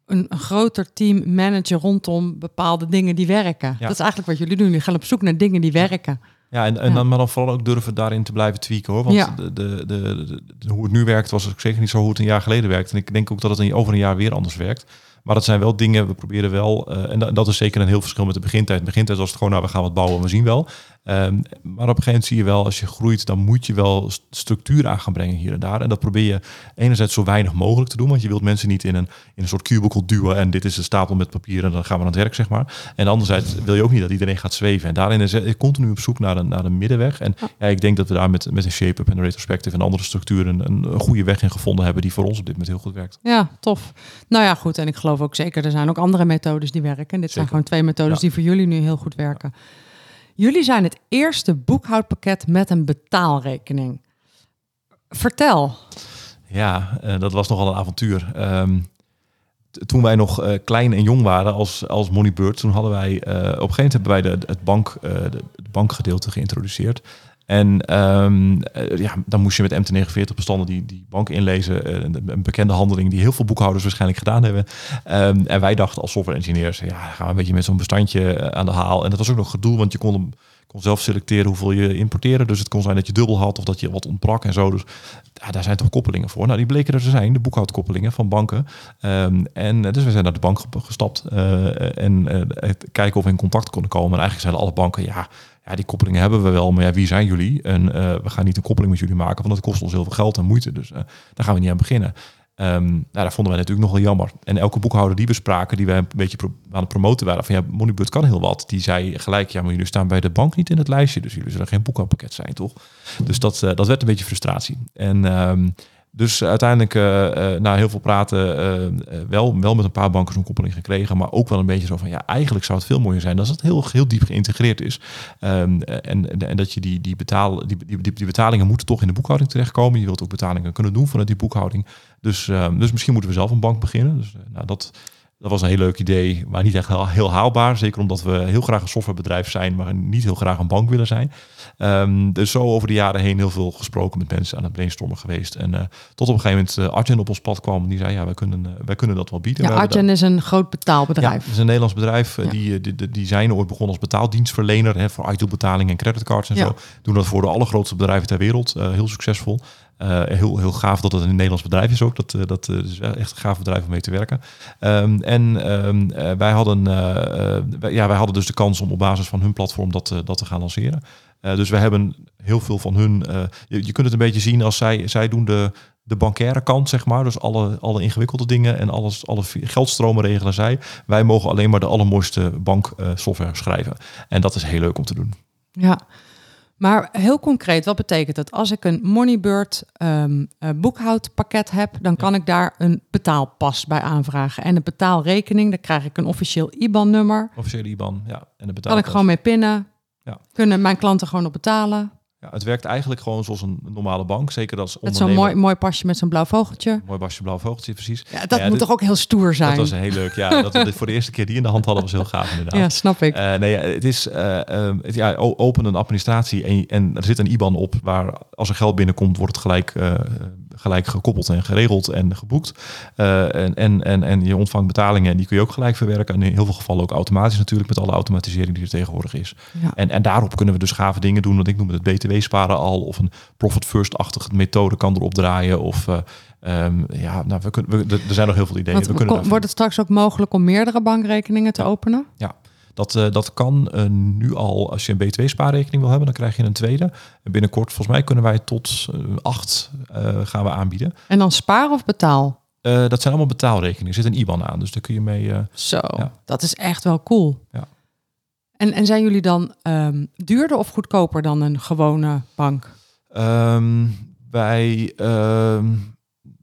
een, een, groter team managen rondom bepaalde dingen die werken. Ja. Dat is eigenlijk wat jullie doen. Jullie gaan op zoek naar dingen die werken. Ja, en, en ja. dan maar dan vooral ook durven daarin te blijven tweaken hoor. Want ja. de, de, de, de, hoe het nu werkt was ook zeker niet zo hoe het een jaar geleden werkt. En ik denk ook dat het over een jaar weer anders werkt. Maar dat zijn wel dingen, we proberen wel, uh, en dat is zeker een heel verschil met de begintijd. In de begintijd was het gewoon, nou we gaan wat bouwen, we zien wel. Um, maar op een gegeven moment zie je wel, als je groeit, dan moet je wel structuur aan gaan brengen hier en daar. En dat probeer je enerzijds zo weinig mogelijk te doen, want je wilt mensen niet in een, in een soort cubicle duwen en dit is de stapel met papier en dan gaan we aan het werk, zeg maar. En anderzijds wil je ook niet dat iedereen gaat zweven. En daarin is ik continu op zoek naar een, naar een middenweg. En ja, ik denk dat we daar met, met een shape-up en een retrospective en andere structuren een, een goede weg in gevonden hebben die voor ons op dit moment heel goed werkt. Ja, tof. Nou ja, goed. En ik geloof ook zeker, er zijn ook andere methodes die werken. Dit zeker. zijn gewoon twee methodes ja. die voor jullie nu heel goed werken. Jullie zijn het eerste boekhoudpakket met een betaalrekening. Vertel. Ja, uh, dat was nogal een avontuur. Um, toen wij nog uh, klein en jong waren als, als Moneybird, toen hadden wij uh, op een gegeven moment hebben wij de, het, bank, de, bankgedeelte geïntroduceerd. En um, uh, ja, dan moest je met MT49 bestanden die, die bank inlezen. Uh, een bekende handeling die heel veel boekhouders waarschijnlijk gedaan hebben. Um, en wij dachten als software engineers, ja, gaan we een beetje met zo'n bestandje aan de haal. En dat was ook nog gedoe, want je kon kon zelf selecteren hoeveel je importeerde. Dus het kon zijn dat je dubbel had of dat je wat ontbrak en zo. Dus ja, daar zijn toch koppelingen voor. Nou, die bleken er te zijn, de boekhoudkoppelingen van banken. Um, en dus we zijn naar de bank gestapt en kijken of we in contact konden komen. En eigenlijk zeiden alle banken, ja, ja, die koppelingen hebben we wel, maar ja, wie zijn jullie? En uh, we gaan niet een koppeling met jullie maken, want dat kost ons heel veel geld en moeite. Dus uh, daar gaan we niet aan beginnen. Um, nou, daar vonden wij natuurlijk nog wel jammer. En elke boekhouder die we spraken, die wij een beetje aan het promoten waren, van ja, Moneybird kan heel wat. Die zei gelijk, ja, maar jullie staan bij de bank niet in het lijstje, dus jullie zullen geen boekhoudpakket zijn, toch? Dus dat, uh, dat werd een beetje frustratie. En um, dus uiteindelijk, uh, na heel veel praten, uh, wel, wel met een paar banken zo'n koppeling gekregen. Maar ook wel een beetje zo van, ja, eigenlijk zou het veel mooier zijn als het heel, heel diep geïntegreerd is. Um, en, en dat je die, die, betaal, die, die, die, betalingen moeten toch in de boekhouding terechtkomen. Je wilt ook betalingen kunnen doen vanuit die boekhouding. Dus, um, dus misschien moeten we zelf een bank beginnen. Dus nou, dat, dat was een heel leuk idee, maar niet echt heel, haalbaar. Zeker omdat we heel graag een softwarebedrijf zijn, maar niet heel graag een bank willen zijn. Um, dus zo over de jaren heen heel veel gesproken met mensen aan het brainstormen geweest. En uh, tot op een gegeven moment uh, Arjen op ons pad kwam. Die zei, ja, wij kunnen, uh, wij kunnen dat wel bieden. Ja, Arjen is een groot betaalbedrijf. Ja, het is een Nederlands bedrijf. Ja. Die, die, die, zijn ooit begonnen als betaaldienstverlener hè, voor IT-betaling en creditcards en ja. zo. Doen dat voor de allergrootste bedrijven ter wereld. heel succesvol. Uh, heel, heel gaaf dat het een Nederlands bedrijf is ook. Dat, uh, dat is echt een gaaf bedrijf om mee te werken. Um, en um, wij, hadden, wij, ja, wij hadden dus de kans om op basis van hun platform dat, dat te gaan lanceren. Dus we hebben heel veel van hun... Je, je, kunt het een beetje zien als zij, zij doen de, de bankaire kant, zeg maar. Dus alle, alle ingewikkelde dingen en alles, alle geldstromen regelen zij. Wij mogen alleen maar de allermooiste banksoftware schrijven. En dat is heel leuk om te doen. Ja, maar heel concreet, wat betekent dat? Als ik een Moneybird um, uh, boekhoudpakket heb, dan kan ik daar een betaalpas bij aanvragen. En een betaalrekening, dan krijg ik een officieel IBAN-nummer. Officieel IBAN, ja. En de kan ik gewoon mee pinnen. Ja. Kunnen mijn klanten gewoon op betalen. Ja, het werkt eigenlijk gewoon zoals een normale bank. Zeker als Met zo'n mooi, mooi pasje met zo'n blauw vogeltje. Mooi pasje, blauw vogeltje, precies. Ja, dat ja, moet dit, toch ook heel stoer zijn? Dat was heel leuk, ja. dat we voor de eerste keer die in de hand hadden was heel gaaf inderdaad. Ja, snap ik. Uh, nee, het is, uh, uh, het, ja, open een administratie en, en er zit een IBAN op waar als er geld binnenkomt wordt het gelijk, gelijk gekoppeld en geregeld en geboekt. en, en, en, en je ontvangt betalingen en die kun je ook gelijk verwerken. En in heel veel gevallen ook automatisch natuurlijk met alle automatisering die er tegenwoordig is. Ja. En, en daarop kunnen we dus gave dingen doen. Wat ik noem het BTW sparen al of een profit first-achtige methode kan erop draaien. Of uh, um, ja, nou, we kunnen, we, er zijn nog heel veel ideeën. Want, we kunnen wordt het straks ook mogelijk om meerdere bankrekeningen te openen? Ja. Dat, uh, dat kan uh, nu al, als je een B2-spaarrekening wil hebben, dan krijg je een tweede. En binnenkort, volgens mij, kunnen wij tot uh, acht gaan we aanbieden. En dan spaar of betaal? dat zijn allemaal betaalrekeningen. Er zit een IBAN aan, dus daar kun je mee... Zo, ja. dat is echt wel cool. Ja. En, en zijn jullie dan ehm, duurder of goedkoper dan een gewone bank? Ehm, wij, ehm,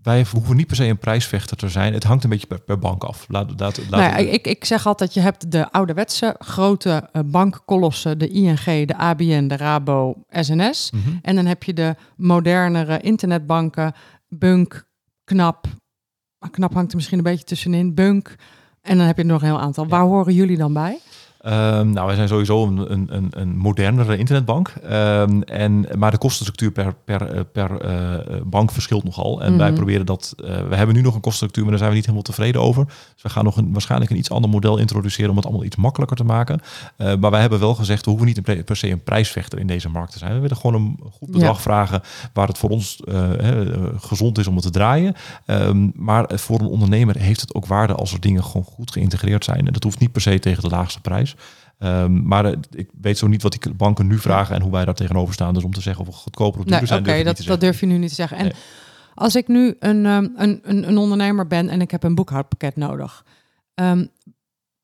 wij hoeven niet per se een prijsvechter te zijn. Het hangt een beetje per, per bank af. Laat, laat, laat Nou ja, ik, ik zeg altijd, je hebt de ouderwetse grote eh, bankkolossen, de ING, de ABN, de Rabo, SNS. Mhm. En dan heb je de modernere internetbanken, Bunk, Knap. Knap hangt er misschien een beetje tussenin, Bunk. En dan heb je nog een heel aantal. Waar horen jullie dan bij? Ehm, nou, wij zijn sowieso een, een, een, een modernere internetbank. Ehm, en, maar de kostenstructuur per, per, eh, per eh, bank verschilt nogal. En wij Mhm. proberen dat. eh, we hebben nu nog een kostenstructuur, maar daar zijn we niet helemaal tevreden over. Dus we gaan nog een, waarschijnlijk een iets ander model introduceren om het allemaal iets makkelijker te maken. Eh, maar wij hebben wel gezegd, we hoeven niet per se een prijsvechter in deze markt te zijn. We willen gewoon een goed bedrag Ja. vragen waar het voor ons eh, eh, gezond is om het te draaien. Ehm, maar voor een ondernemer heeft het ook waarde als er dingen gewoon goed geïntegreerd zijn. En dat hoeft niet per se tegen de laagste prijs. Ehm, maar eh, ik weet zo niet wat die banken nu vragen en hoe wij daar tegenover staan. Dus om te zeggen of we goedkoper of duurder oké, zijn, ik dat, dat durf je nu niet te zeggen. En Nee. als ik nu een, ehm, een, een, een ondernemer ben en ik heb een boekhoudpakket nodig. Ehm,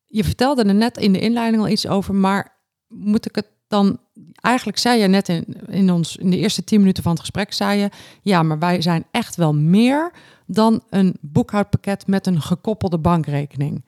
je vertelde er net in de inleiding al iets over, maar moet ik het dan... Eigenlijk zei je net in, in, ons, in de eerste tien minuten van het gesprek, zei je... ja, maar wij zijn echt wel meer dan een boekhoudpakket met een gekoppelde bankrekening.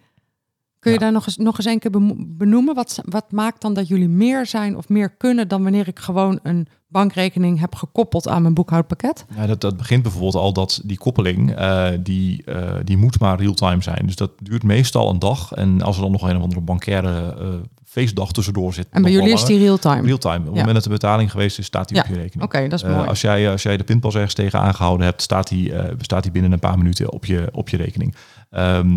Kun je Ja. daar nog eens, nog eens een keer benoemen? Wat, wat maakt dan dat jullie meer zijn of meer kunnen dan wanneer ik gewoon een bankrekening heb gekoppeld aan mijn boekhoudpakket? Ja, dat, dat begint bijvoorbeeld al dat die koppeling, eh, die, eh, die moet maar real-time zijn. Dus dat duurt meestal een dag. En als er dan nog een of andere bankaire eh, feestdag tussendoor zit. En bij jullie is die real-time? Real-time. Op het Ja. moment dat de betaling geweest is, staat die Ja, op je rekening. Oké, dat is mooi. als, jij, als jij de pinpas ergens tegen aangehouden hebt, staat die, staat die binnen een paar minuten op je, op je rekening. Ehm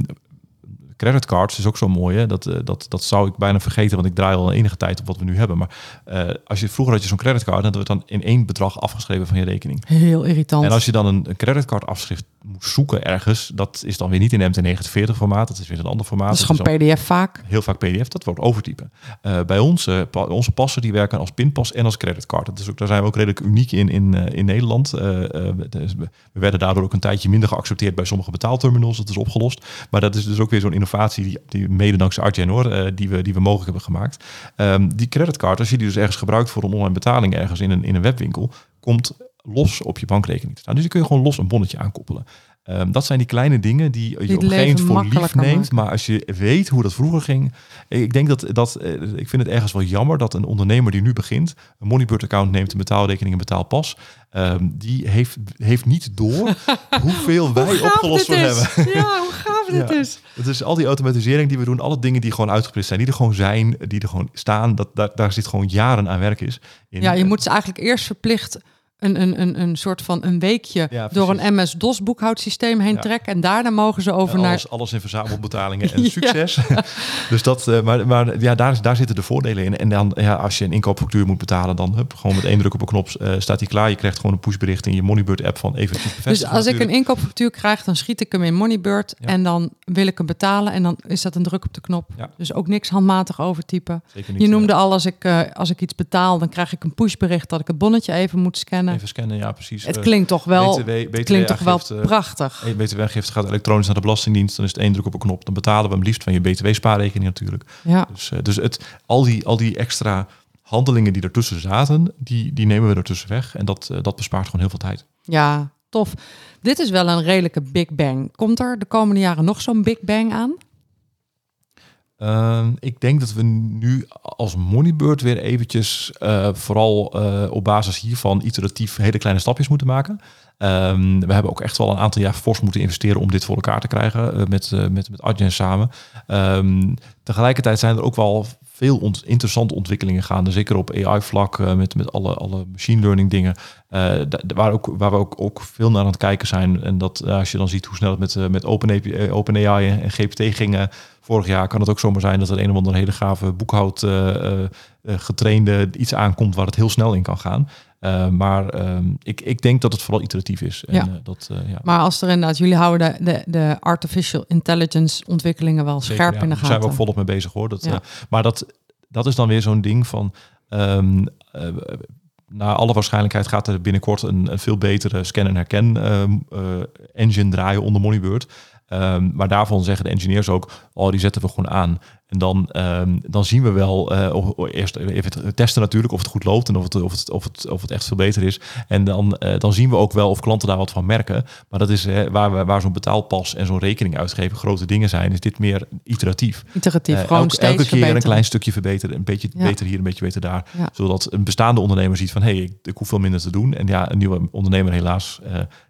creditcards is ook zo mooi. Hè? Dat, eh, dat, dat zou ik bijna vergeten, want ik draai al enige tijd op wat we nu hebben. Maar eh, als je, vroeger had je zo'n creditcard, dan werd dan in één bedrag afgeschreven van je rekening. Heel irritant. En als je dan een, een creditcard afschrift moet zoeken ergens, dat is dan weer niet in MT49 formaat, dat is weer een ander formaat. dat is Dat gewoon PDF vaak. heel vaak PDF, dat wordt overtypen. Eh, bij ons, eh, pa- onze passen die werken als pinpas en als creditcard. Dat is ook, daar zijn we ook redelijk uniek in in, eh, in Nederland. Dus we we werden daardoor ook een tijdje minder geaccepteerd bij sommige betaalterminals. Dat is opgelost. Maar dat is dus ook weer zo'n innovatie die, die mede dankzij Artgen hoor, die, we, die we mogelijk hebben gemaakt. Ehm, die creditcard, als je die dus ergens gebruikt voor een online betaling ergens in een, in een webwinkel, komt los op je bankrekening te staan. Dus die kun je gewoon los een bonnetje aankoppelen. Ehm, dat zijn die kleine dingen die je op een gegeven moment voor lief neemt. maken. Maar als je weet hoe dat vroeger ging. Ik denk dat, dat eh, ik vind het ergens wel jammer dat een ondernemer die nu begint, een Moneybird account neemt, een betaalrekening, een betaalpas, ehm, die heeft, heeft niet door hoeveel wij opgelost voor hebben. Ja, hoe gaaf dit Ja. is. Het is al die automatisering die we doen, alle dingen die gewoon uitgeprint zijn, die er gewoon zijn, die er gewoon staan, dat, daar, daar zit gewoon jaren aan werk is. in. Ja, je moet ze eigenlijk eerst verplicht een, een, een, een soort van een weekje Ja, door een MS-DOS boekhoudsysteem heen Ja. trekken. En daarna mogen ze over En naar... alles, in verzamelbetalingen en succes. dus dat, eh, maar, maar ja, daar, daar zitten de voordelen in. En dan, ja, als je een inkoopfactuur moet betalen, dan hup, gewoon met één druk op een knop eh, staat die klaar. Je krijgt gewoon een pushbericht in je Moneybird app van even Dus als ik een inkoopfactuur krijg, dan schiet ik hem in Moneybird. Ja. En dan wil ik hem betalen. En dan is dat een druk op de knop. Dus ook niks handmatig overtypen. Zeker niet, Je noemde al, als ik, eh, als ik iets betaal, dan krijg ik een pushbericht dat ik het bonnetje even moet scannen. Even scannen, ja precies. Het Eh, klinkt toch wel, BTW het klinkt toch wel prachtig. BTW-aangifte gaat elektronisch naar de Belastingdienst. Dan is het één druk op een knop. Dan betalen we hem liefst van je BTW-spaarrekening natuurlijk. Ja. Dus, eh, dus het, al, die, al die extra handelingen die ertussen zaten, die, die nemen we ertussen weg. En dat, eh, dat bespaart gewoon heel veel tijd. ja, tof. Dit is wel een redelijke big bang. Komt er de komende jaren nog zo'n big bang aan? Ehm, ik denk dat we nu als Moneybird weer eventjes uh, vooral uh, op basis hiervan iteratief hele kleine stapjes moeten maken. Um, we hebben ook echt wel een aantal jaar fors moeten investeren om dit voor elkaar te krijgen uh, met, met, met Adyen samen. Um, tegelijkertijd zijn er ook wel veel interessante ontwikkelingen gaande. Zeker op AI-vlak uh, met, met alle, alle machine learning dingen. Uh, waar, ook, waar we ook, ook veel naar aan het kijken zijn. En dat uh, als je dan ziet hoe snel het met, met OpenAI Open en GPT ging vorig jaar, kan het ook zomaar zijn dat er een of andere hele gave boekhoud getrainde iets aankomt waar het heel snel in kan gaan. Uh, maar um, ik, ik denk dat het vooral iteratief is. En, ja. uh, dat, uh, ja. Maar als er inderdaad, jullie houden de, de, de artificial intelligence ontwikkelingen wel Zeker, scherp ja. in de gaten. Daar zijn we ook volop mee bezig hoor. Dat, Ja. maar dat, dat is dan weer zo'n ding van. Um, naar alle waarschijnlijkheid gaat er binnenkort een, een veel betere scan- en herken engine draaien onder Moneybird. Um, maar daarvan zeggen de engineers ook, oh, die zetten we gewoon aan. En dan, ehm, dan zien we wel, uh, of, eerst even testen natuurlijk of het goed loopt en of het, of het, of het, of het echt veel beter is. En dan, uh, dan zien we ook wel of klanten daar wat van merken. Maar dat is waar, we, waar zo'n betaalpas en zo'n rekening uitgeven grote dingen zijn, is dit meer iteratief. Iteratief, gewoon elke, steeds elke keer verbeteren. een klein stukje verbeteren, een beetje Ja. beter hier, een beetje beter daar. Ja. Zodat een bestaande ondernemer ziet van, hé, hey, ik, ik hoef veel minder te doen. En ja, een nieuwe ondernemer helaas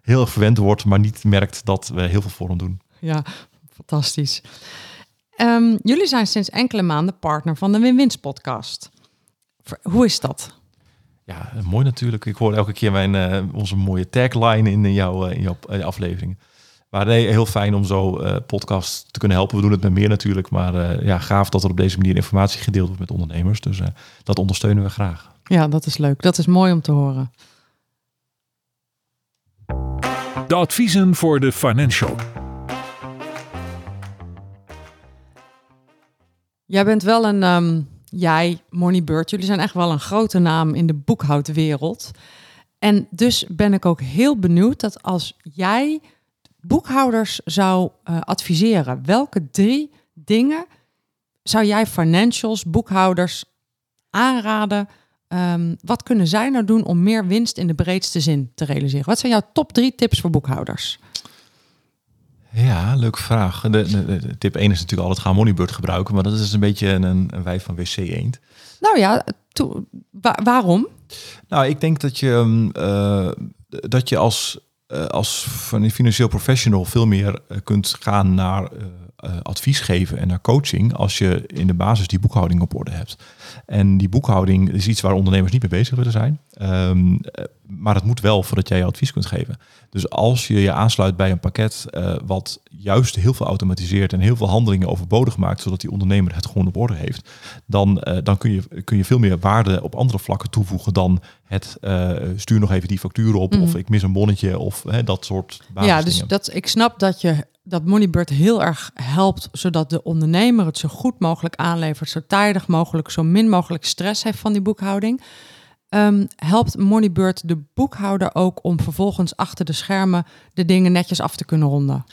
heel erg verwend wordt, maar niet merkt dat we heel veel voor hem doen. Ja, fantastisch. Um, jullie zijn sinds enkele maanden partner van de Win-Wins podcast. Hoe is dat? Ja, mooi natuurlijk. Ik hoor elke keer mijn, uh, onze mooie tagline in jouw, uh, in jouw uh, afleveringen. Maar nee, heel fijn om zo uh, podcast te kunnen helpen. We doen het met meer natuurlijk, maar uh, ja, gaaf dat er op deze manier informatie gedeeld wordt met ondernemers. Dus uh, dat ondersteunen we graag. Ja, dat is leuk. Dat is mooi om te horen. De adviezen voor de financial. Jij bent wel een, um, jij, Moneybird, jullie zijn echt wel een grote naam in de boekhoudwereld. En dus ben ik ook heel benieuwd dat als jij boekhouders zou uh, adviseren, welke drie dingen zou jij financials, boekhouders aanraden? Um, wat kunnen zij nou doen om meer winst in de breedste zin te realiseren? Wat zijn jouw top drie tips voor boekhouders? Ja, leuke vraag. De, de, de, tip 1 is natuurlijk altijd gaan Moneybird gebruiken, maar dat is een beetje een, een wijf van WC eend. Nou ja, to, wa waarom? Nou, ik denk dat je, uh, dat je als, uh, als financieel professional veel meer uh, kunt gaan naar advies geven en naar coaching als je in de basis die boekhouding op orde hebt. En die boekhouding is iets waar ondernemers niet mee bezig willen zijn. Um, maar het moet wel voordat jij je advies kunt geven. Dus als je je aansluit bij een pakket uh, wat juist heel veel automatiseert en heel veel handelingen overbodig maakt, zodat die ondernemer het gewoon op orde heeft, dan, uh, dan kun, je, kun je veel meer waarde op andere vlakken toevoegen dan het stuur nog even die factuur op mm. of ik mis een bonnetje of dat soort Ja, dus dat, ik snap dat je dat Moneybird heel erg helpt, zodat de ondernemer het zo goed mogelijk aanlevert, zo tijdig mogelijk, zo min mogelijk stress heeft van die boekhouding. Um, helpt Moneybird de boekhouder ook om vervolgens achter de schermen de dingen netjes af te kunnen ronden?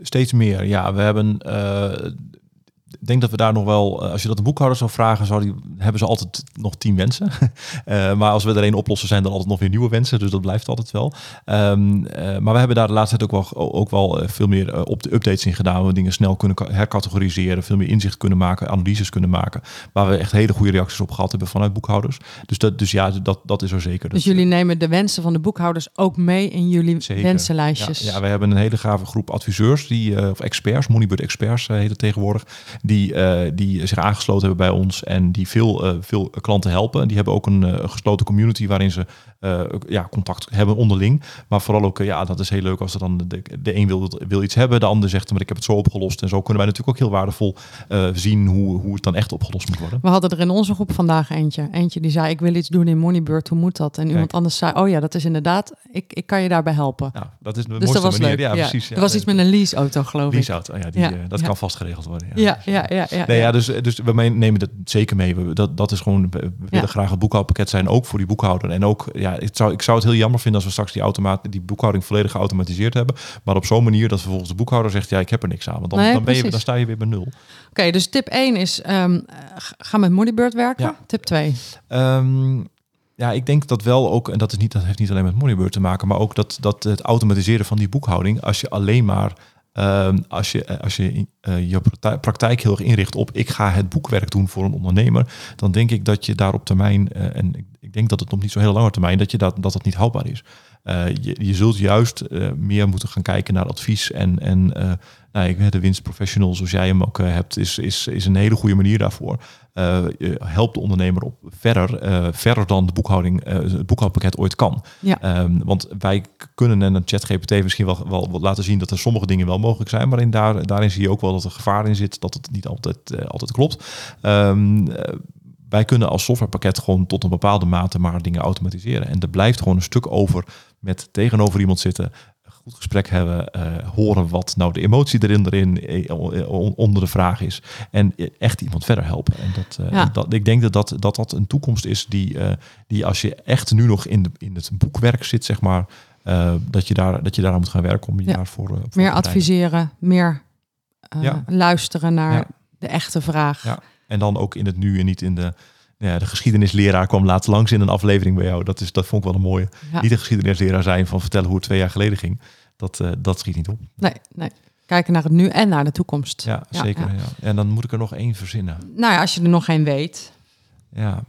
Steeds meer, ja. We hebben. Uh, ik denk dat we daar nog wel, als je dat een boekhouder zou vragen, zou die, hebben ze altijd nog tien wensen. uh, maar als we er één oplossen, zijn er altijd nog weer nieuwe wensen. Dus dat blijft altijd wel. Um, uh, maar we hebben daar de laatste tijd ook wel, ook wel veel meer op de updates in gedaan. We dingen snel kunnen hercategoriseren, veel meer inzicht kunnen maken, analyses kunnen maken. Waar we echt hele goede reacties op gehad hebben vanuit boekhouders. Dus, dat, dus ja, dat, dat is er zeker. Dus jullie nemen de wensen van de boekhouders ook mee in jullie zeker. wensenlijstjes? Ja, ja, we hebben een hele gave groep adviseurs, die, of experts, Moneybird experts heet het tegenwoordig die, uh, die zich aangesloten hebben bij ons en die veel, uh, veel klanten helpen. Die hebben ook een uh, gesloten community waarin ze ja, contact hebben onderling. Maar vooral ook, ja, dat is heel leuk als er dan de, de een wil, wil iets hebben, de ander zegt, maar ik heb het zo opgelost. En zo kunnen wij natuurlijk ook heel waardevol zien hoe, hoe het dan echt opgelost moet worden. We hadden er in onze groep vandaag eentje. Eentje die zei, ik wil iets doen in Moneybird, hoe moet dat? En Kijk. iemand anders zei, oh ja, dat is inderdaad, ik, ik kan je daarbij helpen. Dat is de dus dat was manier. leuk. Ja, ja. precies. Ja. Er was iets met een leaseauto, geloof lease-auto, ik. ja, die, ja. dat kan vast geregeld worden. Ja, ja, ja. ja, nee, ja dus, dus we nemen dat zeker mee. We, dat, dat is gewoon, we willen graag het boekhoudpakket zijn, ook voor die boekhouder. En ook, ja, ik zou, ik zou het heel jammer vinden als we straks die, automaat, die boekhouding volledig geautomatiseerd hebben. Maar op zo'n manier dat vervolgens de boekhouder zegt, ja, ik heb er niks aan. Want dan, nee, dan, ben je, dan sta je weer bij nul. Oké, okay, dus tip 1 is, um, ga met Moneybird werken. Ja. Tip 2? Um, ja, ik denk dat wel ook, en dat, is niet, dat heeft niet alleen met Moneybird te maken, maar ook dat, dat het automatiseren van die boekhouding, als je alleen maar Um, als je, als je uh, je praktijk heel erg inricht op ik ga het boekwerk doen voor een ondernemer, dan denk ik dat je daar op termijn, uh, en ik, denk dat het nog niet zo heel lange termijn, dat je dat, dat, dat niet houdbaar is. Je, je zult juist meer moeten gaan kijken naar advies en, en nou, de winstprofessional zoals jij hem ook hebt, is, is, is een hele goede manier daarvoor. Uh, helpt de ondernemer op verder, uh, verder dan de boekhouding, uh, het boekhoudpakket ooit kan. Ja. Um, want wij kunnen en een ChatGPT misschien wel, wel, wel, laten zien dat er sommige dingen wel mogelijk zijn, maar in daar, daarin zie je ook wel dat er gevaar in zit, dat het niet altijd, altijd klopt. Um, wij kunnen als softwarepakket gewoon tot een bepaalde mate maar dingen automatiseren. En er blijft gewoon een stuk over met tegenover iemand zitten, goed gesprek hebben, uh, horen wat nou de emotie erin, erin onder de vraag is en echt iemand verder helpen. En dat, uh, Ja. dat ik denk dat dat, dat dat een toekomst is die, uh, die als je echt nu nog in, de, in het boekwerk zit, zeg maar, dat, je daar, dat je daaraan moet gaan werken om je Ja. daarvoor voor Meer te adviseren, meer Ja. luisteren naar de echte vraag. Ja. En dan ook in het nu en niet in de... Ja, de geschiedenisleraar kwam laatst langs in een aflevering bij jou. Dat, is, dat vond ik wel een mooie. Ja. Niet de geschiedenisleraar zijn van vertellen hoe het twee jaar geleden ging. Dat, eh, dat schiet niet op. Nee, nee. Kijken naar het nu en naar de toekomst. Ja, Ja, zeker. ja. Ja. En dan moet ik er nog één verzinnen. Nou ja, als je er nog geen weet. Ja.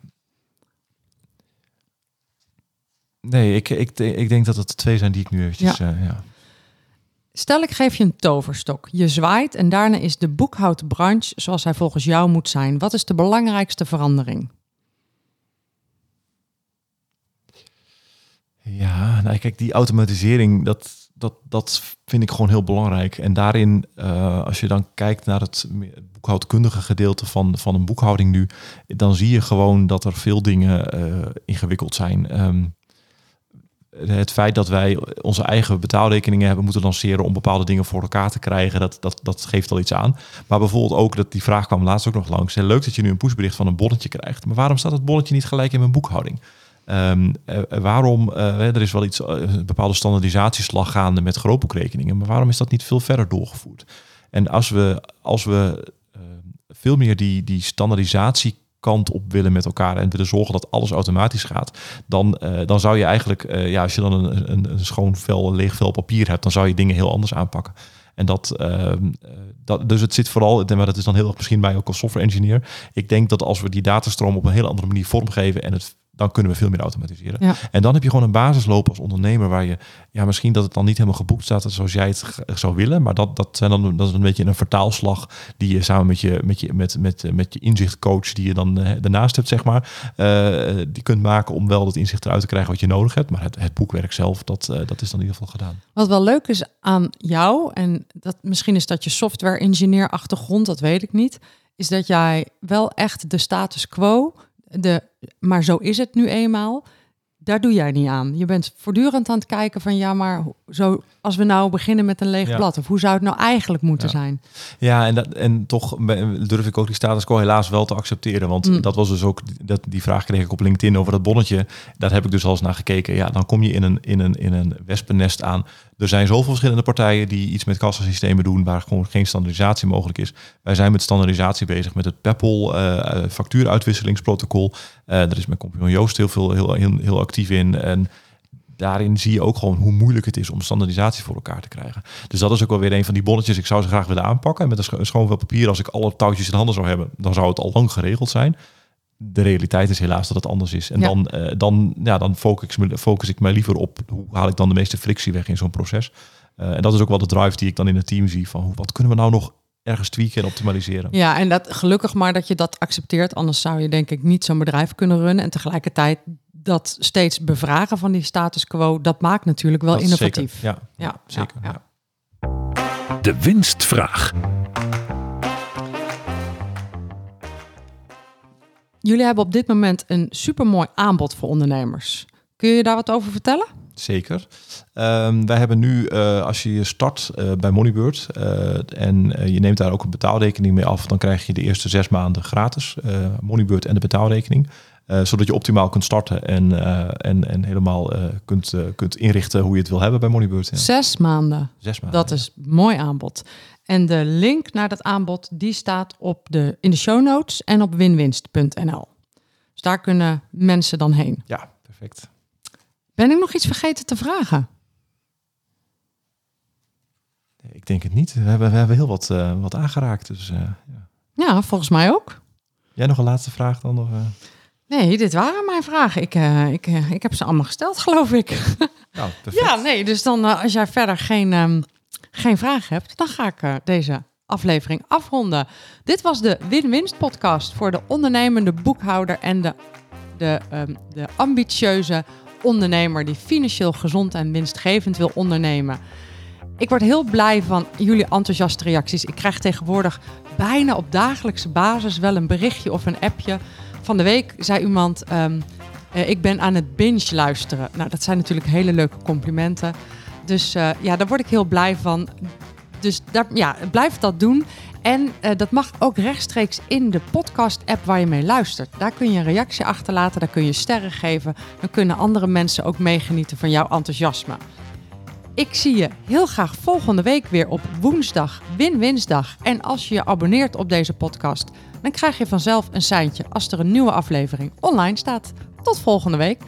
Nee, ik, ik, ik denk dat het de twee zijn die ik nu eventjes... Ja. ja. Stel, ik geef je een toverstok. Je zwaait en daarna is de boekhoudbranche zoals hij volgens jou moet zijn. Wat is de belangrijkste verandering? Ja, nou kijk, die automatisering, dat, dat, dat vind ik gewoon heel belangrijk. En daarin, eh, als je dan kijkt naar het, boekhoudkundige gedeelte van, van een boekhouding nu, dan zie je gewoon dat er veel dingen eh, ingewikkeld zijn. Ehm, het feit dat wij onze eigen betaalrekeningen hebben moeten lanceren om bepaalde dingen voor elkaar te krijgen, dat, dat, dat geeft al iets aan. Maar bijvoorbeeld ook, dat die vraag kwam laatst ook nog langs. Leuk dat je nu een pushbericht van een bonnetje krijgt. Maar waarom staat het bonnetje niet gelijk in mijn boekhouding? Ehm, eh, waarom, eh, er is wel iets, eh, een bepaalde standaardisatieslag gaande met grootboekrekeningen, maar waarom is dat niet veel verder doorgevoerd? En als we, als we eh, veel meer die, die standaardisatiekant op willen met elkaar en willen zorgen dat alles automatisch gaat, dan, dan zou je eigenlijk, ja, als je dan een, een, schoon vel, een leeg vel papier hebt, dan zou je dingen heel anders aanpakken. En dat, ehm, eh, dat, dus het zit vooral, maar dat is dan heel erg misschien bij ook als software engineer. Ik denk dat als we die datastroom op een hele andere manier vormgeven en het dan kunnen we veel meer automatiseren. Ja. En dan heb je gewoon een basisloop als ondernemer waar je, ja, misschien dat het dan niet helemaal geboekt staat zoals jij het zou willen, maar dat, dat zijn dan dat is een beetje een vertaalslag die je samen met je, met je, met, met, met je inzichtcoach die je dan eh, daarnaast hebt, zeg maar, eh, die kunt maken om wel dat inzicht eruit te krijgen wat je nodig hebt. Maar het, het boekwerk zelf, dat, eh, dat is dan in ieder geval gedaan. Wat wel leuk is aan jou, en dat, misschien is dat je software engineer achtergrond, dat weet ik niet, is dat jij wel echt de status quo, de, maar zo is het nu eenmaal, daar doe jij niet aan. Je bent voortdurend aan het kijken van ja, maar zo, als we nou beginnen met een leeg Ja. blad, of hoe zou het nou eigenlijk moeten Ja. zijn? Ja, en, dat, en toch durf ik ook die status quo helaas wel te accepteren. Want Mm. dat was dus ook, dat, die vraag kreeg ik op LinkedIn over dat bonnetje. Daar heb ik dus al eens naar gekeken. Ja, dan kom je in een, in een, in een wespennest aan. Er zijn zoveel verschillende partijen die iets met kassasystemen doen waar gewoon geen standaardisatie mogelijk is. Wij zijn met standaardisatie bezig met het Peppel eh, factuuruitwisselingsprotocol. Eh daar is mijn compagnon Joost heel, veel, heel, heel, actief in. En daarin zie je ook gewoon hoe moeilijk het is om standaardisatie voor elkaar te krijgen. Dus dat is ook wel weer een van die bonnetjes. Ik zou ze graag willen aanpakken. En met een schoon vel papier, als ik alle touwtjes in handen zou hebben, dan zou het al lang geregeld zijn. De realiteit is helaas dat het anders is. En Ja. dan, eh, dan, ja, dan focus, ik me, focus ik mij liever op hoe haal ik dan de meeste frictie weg in zo'n proces. Eh, en dat is ook wel de drive die ik dan in het team zie. Van hoe, wat kunnen we nou nog ergens tweaken en optimaliseren? Ja, en dat gelukkig maar dat je dat accepteert, anders zou je denk ik niet zo'n bedrijf kunnen runnen. En tegelijkertijd dat steeds bevragen van die status quo, dat maakt natuurlijk wel Dat innovatief. Zeker, ja, Ja, ja, zeker. ja, ja. De winstvraag. Jullie hebben op dit moment een supermooi aanbod voor ondernemers. Kun je daar wat over vertellen? Zeker. Ehm, wij hebben nu, eh, als je start eh, bij Moneybird eh, en je neemt daar ook een betaalrekening mee af, dan krijg je de eerste zes maanden gratis. Moneybird en de betaalrekening. Zodat je optimaal kunt starten en, en, en helemaal kunt, kunt inrichten hoe je het wil hebben bij Moneybird. Ja. Zes maanden. Zes maanden. Dat is mooi aanbod. En de link naar dat aanbod die staat op de, in de show notes en op winwinst.nl. Dus daar kunnen mensen dan heen. Ja, perfect. Ben ik nog iets vergeten te vragen? Nee, Ik denk het niet. We hebben, we hebben heel wat, eh, wat aangeraakt. Dus, eh, ja. Ja, volgens mij ook. Jij nog een laatste vraag dan? Nog, eh? Nee, dit waren mijn vragen. Ik, ik, ik heb ze allemaal gesteld, geloof ik. Nou, perfect. Ja, nee, dus dan als jij verder geen, ehm, geen vraag hebt, dan ga ik eh, deze aflevering afronden. Dit was de Win-Winst podcast voor de ondernemende boekhouder en de, de, ehm, de ambitieuze ondernemer die financieel gezond en winstgevend wil ondernemen. Ik word heel blij van jullie enthousiaste reacties. Ik krijg tegenwoordig bijna op dagelijkse basis wel een berichtje of een appje. Van de week zei iemand: ehm, eh, Ik ben aan het binge luisteren. Nou, dat zijn natuurlijk hele leuke complimenten. Dus eh, ja, daar word ik heel blij van. Dus daar, ja, blijf dat doen. En eh, dat mag ook rechtstreeks in de podcast-app waar je mee luistert. Daar kun je een reactie achterlaten, daar kun je sterren geven. Dan kunnen andere mensen ook meegenieten van jouw enthousiasme. Ik zie je heel graag volgende week weer op woensdag, Win-Winsdag. En als je je abonneert op deze podcast, dan krijg je vanzelf een seintje als er een nieuwe aflevering online staat. Tot volgende week.